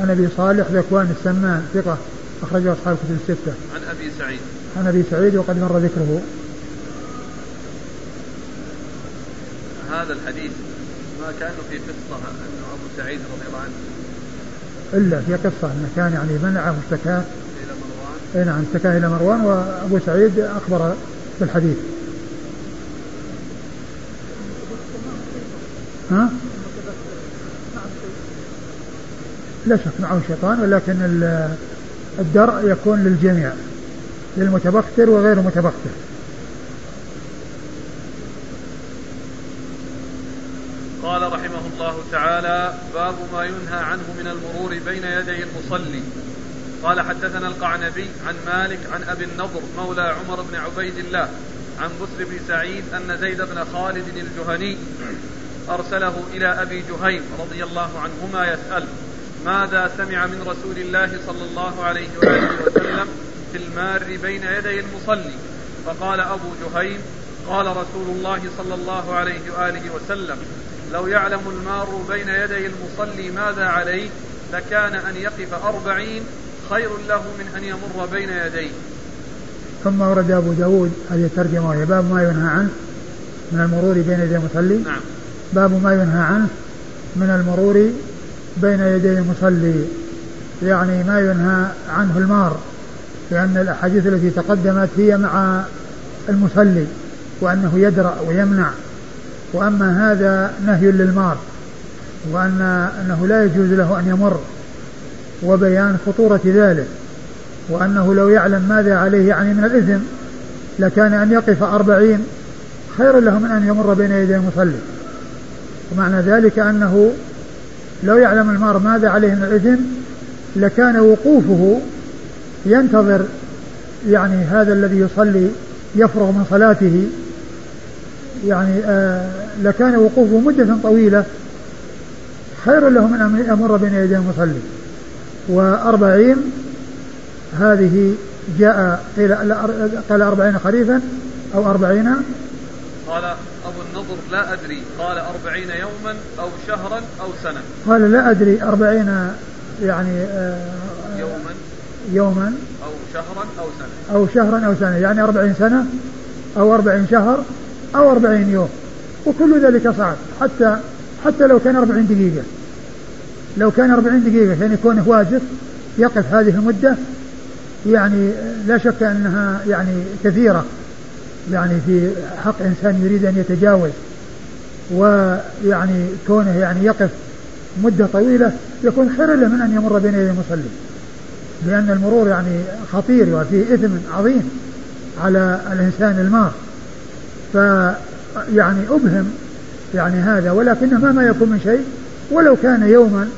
عن أبي صالح ذكوان السمان ثقة أخرج له أصحاب الكتب الستة. عن أبي سعيد. عن أبي سعيد وقد مر ذكره. هذا الحديث ما كانه في قصة أنه سعيد رضي الله عنه. إلا في قصة أنه كان يعني منعه اشتكاه إلى مروان. أي نعم اشتكاه إلى مروان وأبو سعيد أخبر بالحديث ها؟ لا شك معه شيطان ولكن الدرء يكون للجميع للمتبختر وغير المتبختر قال رحمه الله تعالى باب ما ينهى عنه من المرور بين يدي المصلي. قال حدثنا القعنبي عن مالك عن أبي النضر مولى عمر بن عبيد الله عن بسر بن سعيد أن زيد بن خالد الجهني أرسله إلى أبي جهيم رضي الله عنهما يسأل ماذا سمع من رسول الله صلى الله عليه وآله وسلم في المار بين يدي المصلي؟ فقال أبو جهيم قال رسول الله صلى الله عليه وآله وسلم لو يعلم المار بين يدي المصلي ماذا عليه لكان أن يقف أربعين خير له من أن يمر بين يديه. ثم ورد أبو داود هذه الترجمة وهي باب ما ينهى عنه من المرور بين يدي المصلي. نعم. باب ما ينهى عنه من المرور بين يدي المصلي. يعني ما ينهى عنه المار لأن الأحاديث التي تقدمت هي مع المصلي وأنه يدرأ ويمنع. وأما هذا نهي للمار وأن أنه لا يجوز له أن يمر وبيان خطورة ذلك وأنه لو يعلم ماذا عليه يعني من الإثم لكان أن يقف أربعين خير له من أن يمر بين يدي المصلي. ومعنى ذلك أنه لو يعلم المار ماذا عليه من الإثم لكان وقوفه ينتظر يعني هذا الذي يصلي يفرغ من صلاته يعني آه لكان وقوفه مدة طويلة. خير له من أن يمر بين يدي المصلي. وأربعين هذه جاء قيل قال أربعين خريفا أو أربعين. قال أبو النضر لا أدري. قال أربعين يوما أو شهرا أو سنة. قال لا أدري. أربعين يعني آه يوما يوما أو شهرا أو سنة. أو شهرا أو سنة. يعني أربعين سنة أو أربعين شهر أو أربعين يوم. وكل ذلك صعب. حتى حتى لو كان أربعين دقيقة. لو كان أربعين دقيقة كان يكون واجب يقف هذه المدة يعني لا شك أنها يعني كثيرة. يعني في حق إنسان يريد أن يتجاوز. ويعني كونه يعني يقف مدة طويلة يكون خير له من أن يمر بين يدي المصلي. لأن المرور يعني خطير وفيه إثم عظيم على الإنسان المار. فيعني أبهم يعني هذا ولكنه مهما يكون من شيء ولو كان يوما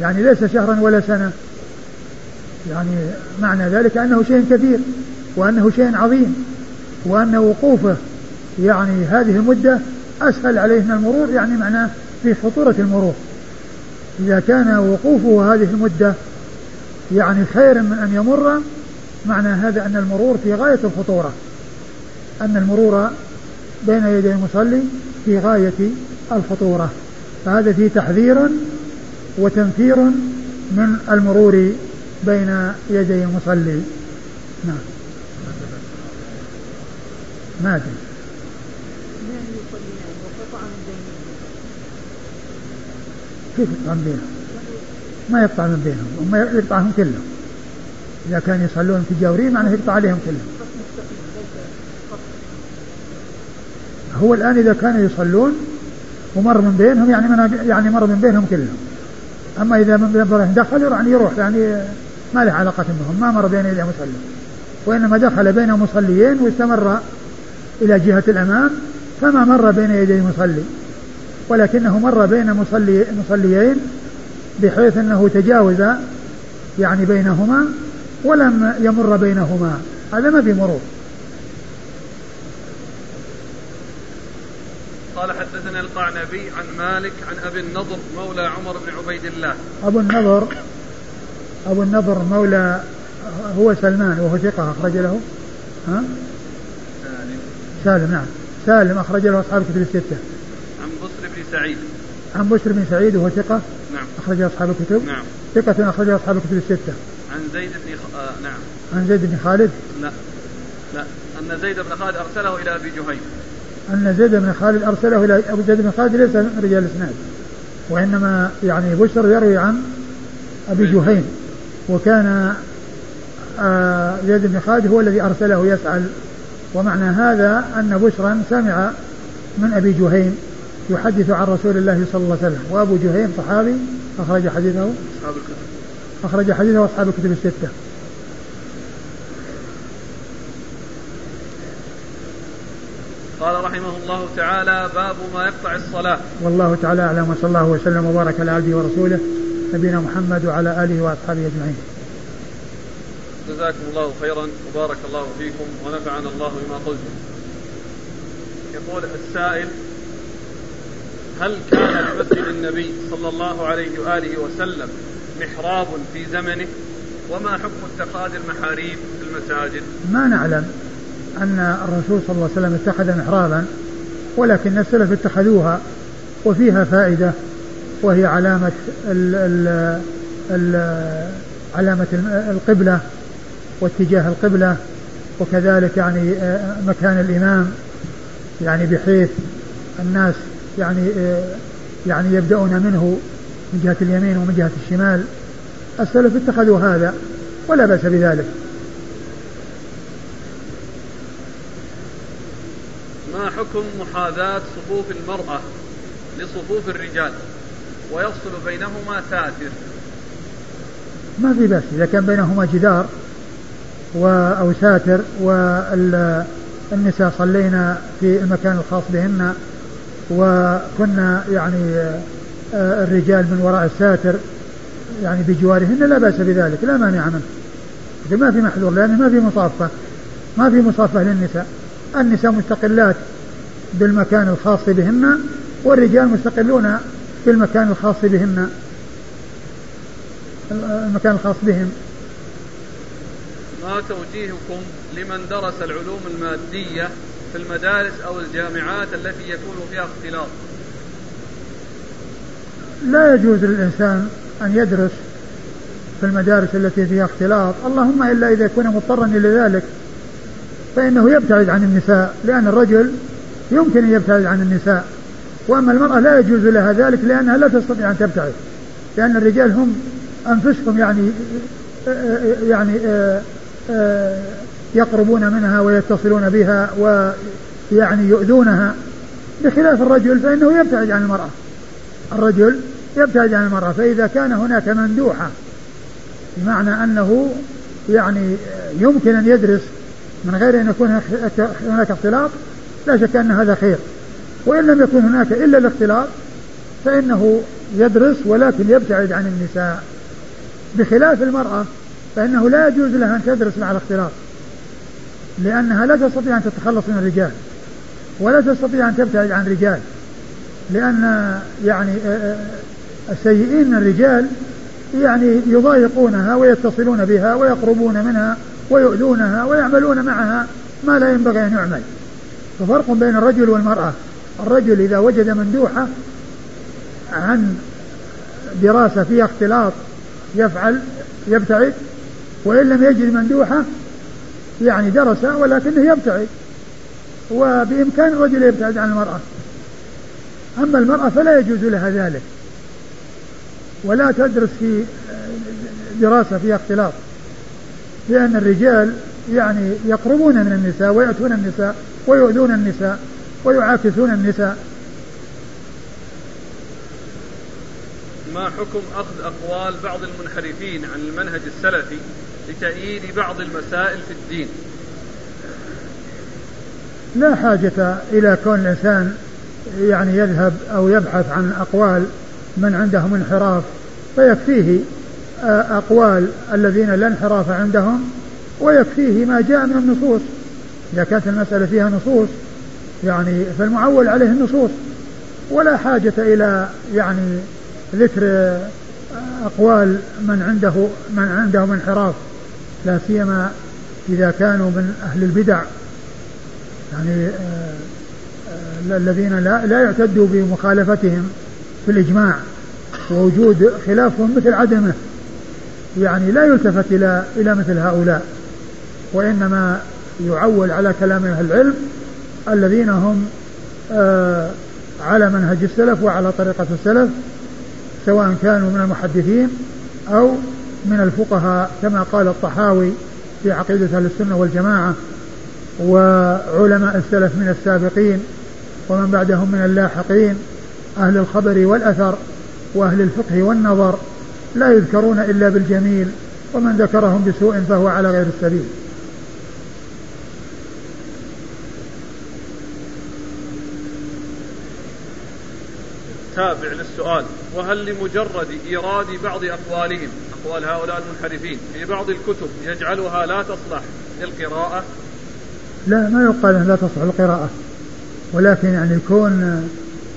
يعني ليس شهرا ولا سنة يعني معنى ذلك أنه شيء كبير وأنه شيء عظيم وأن وقوفه يعني هذه المدة أسهل عليه من المرور يعني معناه في خطورة المرور. إذا كان وقوفه هذه المدة يعني خير من أن يمر معنى هذا أن المرور في غاية الخطورة أن المرور بين يدي المصلي في غاية الخطورة فهذا فيه تحذير وتنفير من المرور بين يدي المصلي. نعم. ما أدري. كيف يقطع من بينهم؟ ما يقطع من بينهم وما يقطعهم كلهم. إذا كانوا يصلون في جاورين معناه يقطع عليهم كلهم. هو الآن إذا كانوا يصلون ومر من بينهم يعني من يعني مر من بينهم كلهم. أما إذا من دخل يعني يروح يعني ما له علاقة بهم ما مر بين يدي مصلي. وإنما دخل بين مصليين واستمر إلى جهة الأمام فما مر بين يدي مصلي. ولكنه مر بين مصلي مصليين بحيث أنه تجاوز يعني بينهما ولم يمر بينهما. هذا ما في مرور قال حدثنا القعنبي عن مالك عن أبي النضر مولى عمر بن عبيد الله. أبو النضر أبو النضر مولى هو سلمان وهو ثقة أخرج له. ها؟ سالم. سالم نعم. سالم أخرج له أصحاب الكتب الستة. عن بصر بن سعيد. عن بشر بن سعيد وهو ثقة نعم. أخرج أصحاب الكتب. نعم. ثقة أخرج أصحاب الكتب الستة. عن زيد بن خ... آه نعم. عن زيد بن خالد؟ لا. لا. أن زيد بن خالد أرسله إلى أبي جهيم. أن زيد بن خالد أرسله إلى أبو زيد بن خالد ليس من رجال الإسناد وإنما يعني بشر يروي عن أبي جهيم وكان آه زيد بن خالد هو الذي أرسله يسأل ومعنى هذا أن بشرا سمع من أبي جهيم يحدث عن رسول الله صلى الله عليه وسلم وأبو جهيم صحابي أخرج حديثه أصحاب الكتب. أخرج حديثه أصحاب الكتب الستة قال رحمه الله تعالى باب ما يقطع الصلاة. والله تعالى أعلم وصلى الله وسلم وبارك على عبده ورسوله نبينا محمد وعلى آله وأصحابه أجمعين. جزاكم الله خيرا وبارك الله فيكم ونفعنا الله بما قلتم. يقول السائل هل كان لمسجد النبي صلى الله عليه وآله وسلم محراب في زمنه؟ وما حكم اتخاذ المحاريب في المساجد؟ ما نعلم أن الرسول صلى الله عليه وسلم اتخذ محرابا. ولكن السلف اتخذوها وفيها فائدة وهي علامة ال ال ال علامة القبلة واتجاه القبلة وكذلك يعني آه، مكان الإمام يعني بحيث الناس يعني آه، يعني يبدأون منه من جهة اليمين ومن جهة الشمال. السلف اتخذوا هذا ولا بأس بذلك ما حكم محاذاة صفوف المرأة لصفوف الرجال ويفصل بينهما ساتر ما في بأس إذا كان بينهما جدار و أو ساتر والنساء صلينا في المكان الخاص بهن وكنا يعني آه، الرجال من وراء الساتر يعني بجوارهن لا بأس بذلك لا مانع منه. ما في محذور لأنه ما في مصافة ما في مصافة للنساء. النساء مستقلات بالمكان الخاص بهن والرجال مستقلون بالمكان الخاص بهن. المكان الخاص بهم. ما توجيهكم لمن درس العلوم المادية في المدارس أو الجامعات التي يكون فيها اختلاط؟ لا يجوز للإنسان أن يدرس في المدارس التي فيها اختلاط. اللهم إلا إذا كان مضطرا إلى ذلك فإنه يبتعد عن النساء لأن الرجل يمكن أن يبتعد عن النساء. وأما المرأة لا يجوز لها ذلك لأنها لا تستطيع أن تبتعد. لأن الرجال هم أنفسهم يعني يعني يقربون منها ويتصلون بها ويعني يؤذونها. بخلاف الرجل فإنه يبتعد عن المرأة. الرجل يبتعد عن المرأة. فإذا كان هناك مندوحة بمعنى أنه يعني يمكن أن يدرس من غير أن يكون هناك اختلاط لا شك أن هذا خير. وإن لم يكن هناك إلا الاختلاط فإنه يدرس ولكن يبتعد عن النساء. بخلاف المرأة فإنه لا يجوز لها أن تدرس مع الاختلاط لأنها لا تستطيع أن تتخلص من الرجال ولا تستطيع أن تبتعد عن الرجال لأن يعني آه، آه، السيئين من الرجال يعني يضايقونها ويتصلون بها ويقربون منها ويؤذونها ويعملون معها ما لا ينبغي أن يعمل. ففرق بين الرجل والمرأة. الرجل إذا وجد مندوحة عن دراسة فيها اختلاط يفعل يبتعد وإن لم يجد مندوحة يعني درس ولكنه يبتعد وبإمكان الرجل يبتعد عن المرأة. أما المرأة فلا يجوز لها ذلك. ولا تدرس في دراسة فيها اختلاط لأن الرجال يعني يقربون من النساء ويأتون النساء. ويؤذون النساء ويعاكسون النساء. ما حكم أخذ أقوال بعض المنحرفين عن المنهج السلفي لتأييد بعض المسائل في الدين؟ لا حاجة إلى كون الإنسان يعني يذهب أو يبحث عن أقوال من عندهم انحراف فيكفيه آه، أقوال الذين لا انحراف عندهم ويكفيه ما جاء من النصوص. إذا كانت المسألة فيها نصوص يعني فالمعول عليه النصوص. ولا حاجة إلى يعني ذكر أقوال من عنده من عندهم انحراف لا سيما إذا كانوا من أهل البدع. يعني آه، آه، الذين لا لا يعتدوا بمخالفتهم في الإجماع. ووجود خلافهم مثل عدمه. يعني لا يلتفت إلى إلى مثل هؤلاء. وإنما يعول على كلام أهل العلم الذين هم آه على منهج السلف وعلى طريقة السلف سواء كانوا من المحدثين أو من الفقهاء كما قال الطحاوي في عقيدة أهل السنة والجماعة وعلماء السلف من السابقين ومن بعدهم من اللاحقين أهل الخبر والأثر وأهل الفقه والنظر لا يذكرون إلا بالجميل ومن ذكرهم بسوء فهو على غير السبيل. تابع للسؤال وهل لمجرد إيراد بعض أقوالهم أقوال هؤلاء المنحرفين في بعض الكتب يجعلها لا تصلح للقراءة؟ لا ما يقال أنها لا تصلح للقراءة ولكن يعني يكون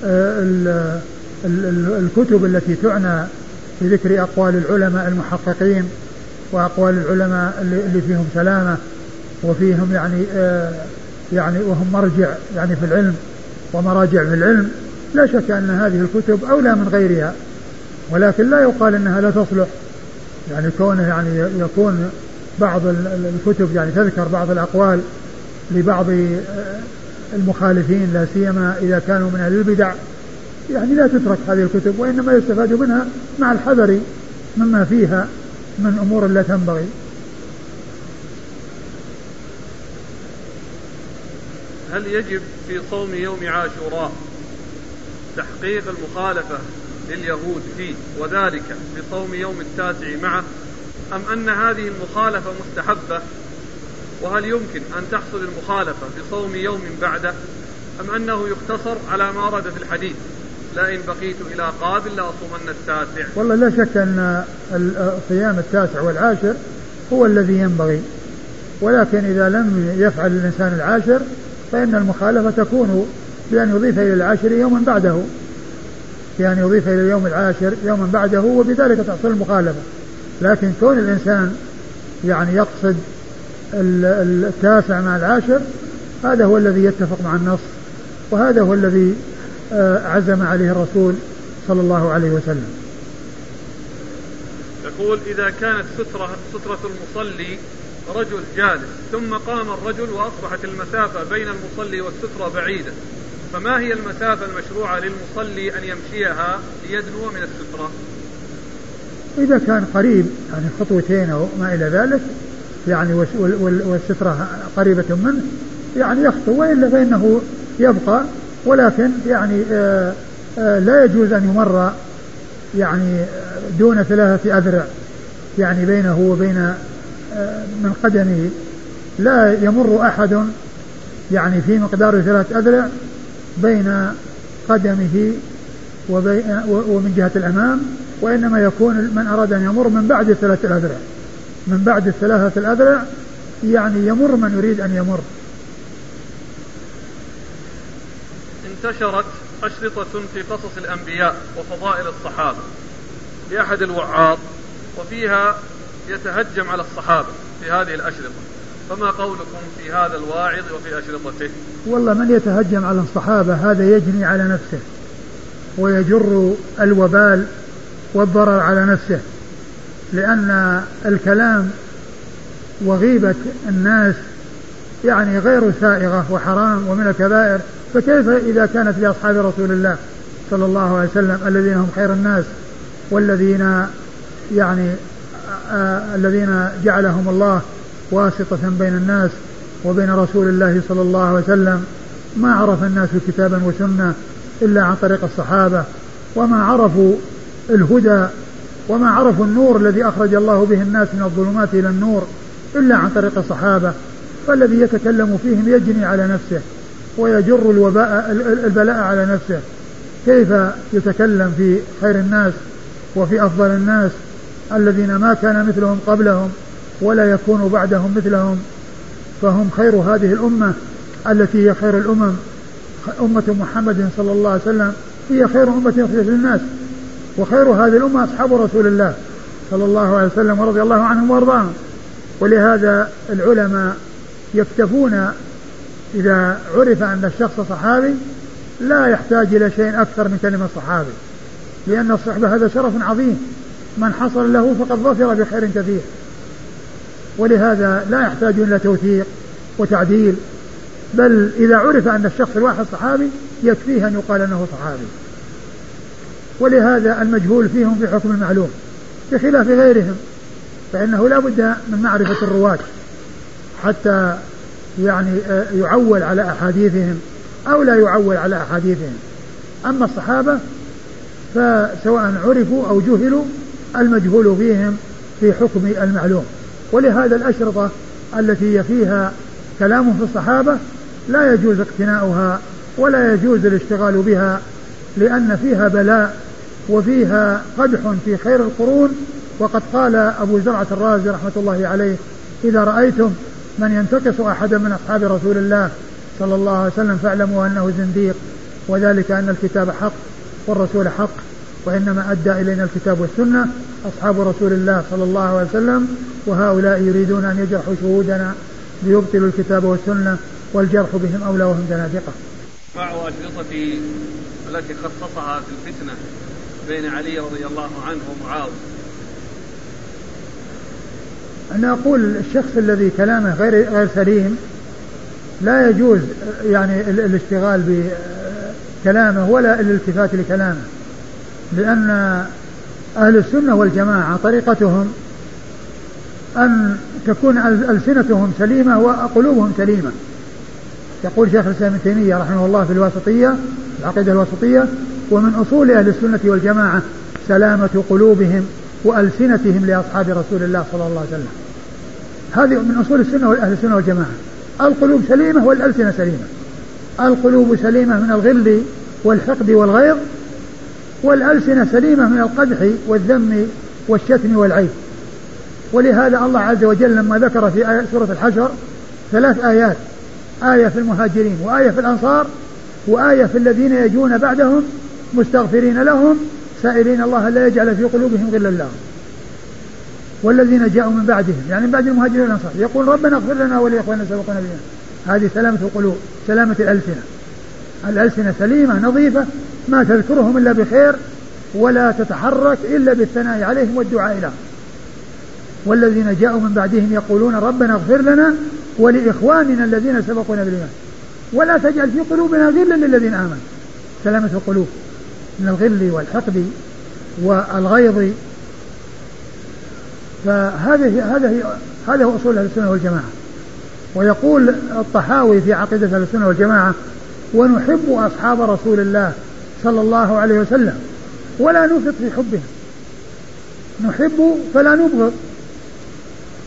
آه، الكتب التي تعنى بذكر أقوال العلماء المحققين وأقوال العلماء اللي فيهم سلامة وفيهم يعني آه، يعني وهم مرجع يعني في العلم ومراجع في العلم لا شك أن هذه الكتب أولى من غيرها ولكن لا يقال أنها لا تصلح. يعني كونه يعني يكون بعض الكتب يعني تذكر بعض الأقوال لبعض آه، المخالفين لا سيما إذا كانوا من أهل البدع. يعني لا تترك هذه الكتب وإنما يستفاد منها مع الحذر مما فيها من أمور لا تنبغي. هل يجب في صوم يوم عاشوراء؟ تحقيق المخالفة لليهود فيه وذلك بصوم يوم التاسع معه أم أن هذه المخالفة مستحبة؟ وهل يمكن أن تحصل المخالفة بصوم يوم بعده؟ أم أنه يقتصر على ما ورد في الحديث لئن بقيت إلى قابل لأصومن التاسع؟ والله لا شك أن صيام التاسع والعاشر هو الذي ينبغي ولكن إذا لم يفعل الإنسان العاشر فإن المخالفة تكون بأن يضيف إلى العاشر يوما بعده. بأن يضيف إلى اليوم العاشر يوما بعده وبذلك تحصل المخالفة. لكن كون الإنسان يعني يقصد التاسع مع العاشر هذا هو الذي يتفق مع النص وهذا هو الذي آه، عزم عليه الرسول صلى الله عليه وسلم. يقول إذا كانت سترة, سترة المصلي رجل جالس ثم قام الرجل وأصبحت المسافة بين المصلي والسترة بعيدة فما هي المسافة المشروعة للمصلي أن يمشيها ليدنو من السترة؟ إذا كان قريب يعني خطوتين أو ما إلى ذلك يعني والسترة قريبة منه يعني يخطو وإلا فإنه يبقى ولكن يعني آه، آه، لا يجوز أن يمر يعني دون ثلاثة أذرع يعني بينه وبين آه، من قدمه. لا يمر أحد يعني في مقدار ثلاث أذرع بين قدمه وبين ومن جهة الأمام وإنما يكون من أراد أن يمر من بعد الثلاثة الأذرع. من بعد الثلاثة الأذرع يعني يمر من يريد أن يمر. انتشرت أشرطة في قصص الأنبياء وفضائل الصحابة لأحد الوعاظ وفيها يتهجم على الصحابة في هذه الأشرطة. فما قولكم في هذا الواعظ وفي أشرطته؟ والله من يتهجم على الصحابة هذا يجني على نفسه ويجر الوبال والضرر على نفسه لأن الكلام وغيبة الناس يعني غير سائغة وحرام ومن الكبائر. فكيف إذا كانت لأصحاب رسول الله صلى الله عليه وسلم الذين هم خير الناس والذين يعني الذين جعلهم الله واسطة بين الناس وبين رسول الله صلى الله عليه وسلم ما عرف الناس كتابا وسنة إلا عن طريق الصحابة وما عرفوا الهدى وما عرفوا النور الذي أخرج الله به الناس من الظلمات إلى النور إلا عن طريق الصحابة. فالذي يتكلم فيهم يجني على نفسه ويجر الوباء البلاء على نفسه. كيف يتكلم في خير الناس وفي أفضل الناس الذين ما كان مثلهم قبلهم؟ ولا يكون بعدهم مثلهم فهم خير هذه الأمة التي هي خير الأمم. أمة محمد صلى الله عليه وسلم هي خير أمة أخرجت للناس وخير هذه الأمة أصحاب رسول الله صلى الله عليه وسلم ورضي الله عنهم وأرضاهم. ولهذا العلماء يكتفون إذا عرف أن الشخص صحابي لا يحتاج إلى شيء أكثر من كلمة صحابي لأن الصحبة هذا شرف عظيم. من حصل له فقد ظفر بخير كثير. ولهذا لا يحتاج إلى توثيق وتعديل بل إذا عرف أن الشخص الواحد صحابي يكفيه أن يقال أنه صحابي. ولهذا المجهول فيهم في حكم المعلوم بخلاف غيرهم فإنه لا بد من معرفة الرواة حتى يعني آه، يعول على أحاديثهم أو لا يعول على أحاديثهم. أما الصحابة فسواء عرفوا أو جهلوا المجهول فيهم في حكم المعلوم. ولهذا الأشرطة التي فيها كلام في الصحابة لا يجوز اقتناؤها ولا يجوز الاشتغال بها لأن فيها بلاء وفيها قدح في خير القرون. وقد قال أبو زرعة الرازي رحمة الله عليه إذا رأيتم من ينتقص أحدا من أصحاب رسول الله صلى الله عليه وسلم فاعلموا أنه زنديق وذلك أن الكتاب حق والرسول حق. وإنما أدى إلينا الكتاب والسنة أصحاب رسول الله صلى الله عليه وسلم وهؤلاء يريدون أن يجرحوا شهودنا ليبطلوا الكتاب والسنة والجرح بهم أولى وهم زنادقة. مع أشرطة التي خصصها في الفتنة بين علي رضي الله عنه ومعاوية أنا أقول الشخص الذي كلامه غير غير سليم لا يجوز يعني الاشتغال بكلامه ولا الالتفات لكلامه. لأن أهل السنة والجماعة طريقتهم أن تكون ألسنتهم سليمة وقلوبهم سليمة. يقول شيخ الإسلام ابن تيمية رحمه الله في الواسطية العقيدة الواسطية ومن أصول أهل السنة والجماعة سلامة قلوبهم وألسنتهم لأصحاب رسول الله صلى الله عليه وسلم. هذه من أصول السنة وأهل السنة والجماعة. القلوب سليمة والألسنة سليمة. القلوب سليمة من الغل والحقد والغيظ والألسنة سليمة من القدح والذم والشتم والعيب. ولهذا الله عز وجل لما ذكر في آية سورة الحشر ثلاث آيات. آية في المهاجرين وآية في الأنصار وآية في الذين يجون بعدهم مستغفرين لهم سائلين الله لا يجعل في قلوبهم غلا لهم. والذين جاءوا من بعدهم يعني من بعد المهاجرين والأنصار يقول ربنا اغفر لنا ولإخواننا سبقنا بنا. هذه سلامة القلوب سلامة الألسنة. الألسنة سليمة نظيفة ما تذكرهم إلا بخير ولا تتحرك إلا بالثناء عليهم والدعاء لهم. والذين جاءوا من بعدهم يقولون ربنا اغفر لنا ولإخواننا الذين سبقونا بالإيمان. ولا تجعل في قلوبنا غلا للذين آمنوا. سلامة القلوب من الغل والحقد والغيظ. فهذه هذا هذا هو أصول أهل السنة والجماعة. ويقول الطحاوي في عقيدة أهل السنة والجماعة ونحب أصحاب رسول الله صلى الله عليه وسلم ولا نفرط في حبهم نحب فلا نبغض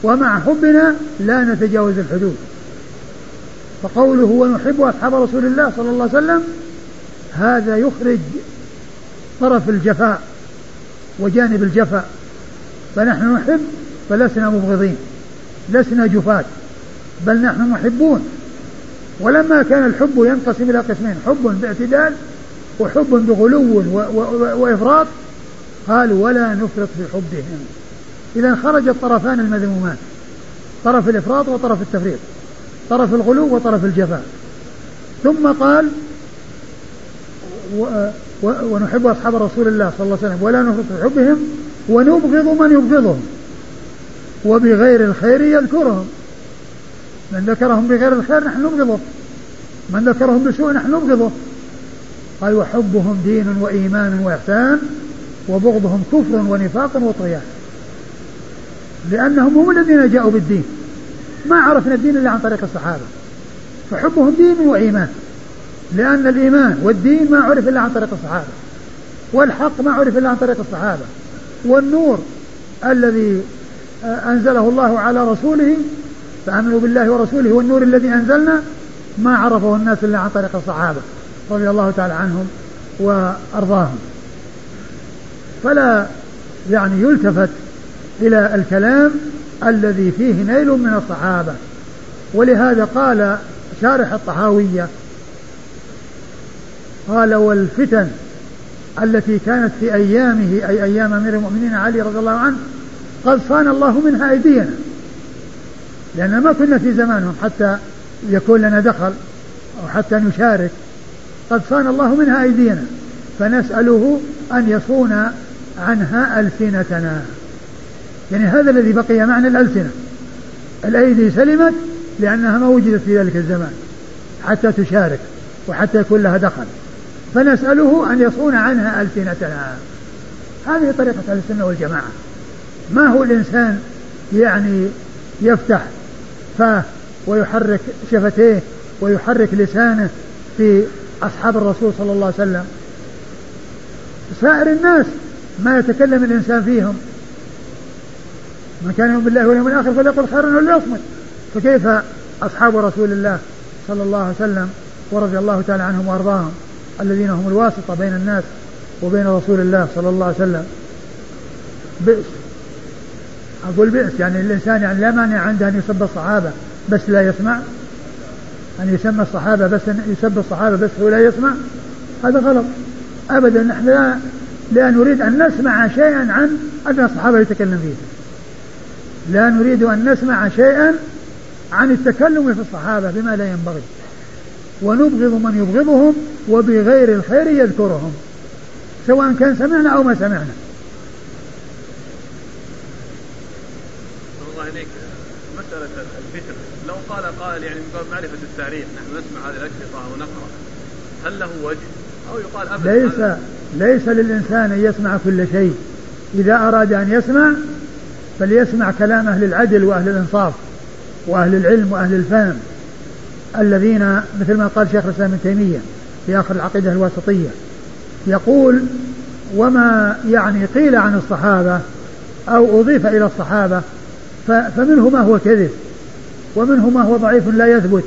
ومع حبنا لا نتجاوز الحدود. فقوله ونحب أصحاب رسول الله صلى الله عليه وسلم هذا يخرج طرف الجفاء وجانب الجفاء. فنحن نحب فلسنا مبغضين لسنا جفاة بل نحن محبون. ولما كان الحب ينقسم إلى قسمين حب باعتدال وحب بغلو وإفراط قال ولا نفرط في حبهم. إذا خرج الطرفان المذمومان طرف الإفراط وطرف التفريط طرف الغلو وطرف الجفاء. ثم قال و و ونحب أصحاب رسول الله صلى الله عليه وسلم ولا نفرط في حبهم ونبغض من يبغضهم وبغير الخير يذكرهم. من ذكرهم بغير الخير نحن نبغضه من ذكرهم بسوء نحن نبغضه. قال وحبهم دين وإيمان وإحسان وبغضهم كفر ونفاق وطغيان. لأنهم هم الذين جاءوا بالدين. ما عرفنا الدين إلا عن طريق الصحابة. فحبهم دين وإيمان. لأن الإيمان والدين ما عرف إلا عن طريق الصحابة. والحق ما عرف إلا عن طريق الصحابة. والنور الذي أنزله الله على رسوله فآمنوا بالله ورسوله والنور الذي أنزلنا ما عرفه الناس إلا عن طريق الصحابة. رضي الله تعالى عنهم وأرضاهم. فلا يعني يلتفت إلى الكلام الذي فيه نيل من الصحابة. ولهذا قال شارح الطحاوية قال والفتن التي كانت في أيامه أي أيام أمير المؤمنين علي رضي الله عنه قد صان الله منها أيدينا. لأن ما كنا في زمانهم حتى يكون لنا دخل أو حتى نشارك قد صان الله منها أيدينا فنسأله أن يصون عنها ألسنتنا. يعني هذا الذي بقي معنى الألسنة. الأيدي سلمت لأنها ما وجدت في ذلك الزمان حتى تشارك وحتى يكون لها دخل. فنسأله أن يصون عنها ألسنتنا. هذه طريقة أهل السنة والجماعة. ما هو الإنسان يعني يفتح فاه ويحرك شفتيه ويحرك لسانه في أصحاب الرسول صلى الله عليه وسلم. سائر الناس ما يتكلم الإنسان فيهم. من كان يؤمن بالله واليوم الآخر فليقل خيرا وليصمت. فكيف أصحاب رسول الله صلى الله عليه وسلم ورضي الله تعالى عنهم وأرضاهم الذين هم الواسطة بين الناس وبين رسول الله صلى الله عليه وسلم؟ بئس. أقول بئس يعني الإنسان يعني لا مانع عنده أن يسب الصحابة بس لا يسمع. أن يسمى الصحابة بس يسب الصحابة بس هو لا يسمع؟ هذا غلط. أبدا نحن لا لا نريد أن نسمع شيئا عن أن الصحابة يتكلم فيه. لا نريد أن نسمع شيئا عن التكلم في الصحابة بما لا ينبغي. ونبغض من يبغضهم وبغير الخير يذكرهم. سواء كان سمعنا أو ما سمعنا الله إليك مسألة الفتن لو قائل يعني من باب معرفة التاريخ نحن نسمع هذه الأشرطة ونقرأ. هل له وجه؟ أو يقال أبدا ليس ليس للإنسان أن يسمع كل شيء. إذا أراد أن يسمع فليسمع كلام أهل العدل وأهل الإنصاف وأهل العلم وأهل الفهم الذين مثل ما قال شيخ الإسلام ابن تيمية في آخر العقيدة الواسطية. يقول وما يعني قيل عن الصحابة أو أضيف إلى الصحابة فمنه ما هو كذب. ومنه ما هو ضعيف لا يثبت.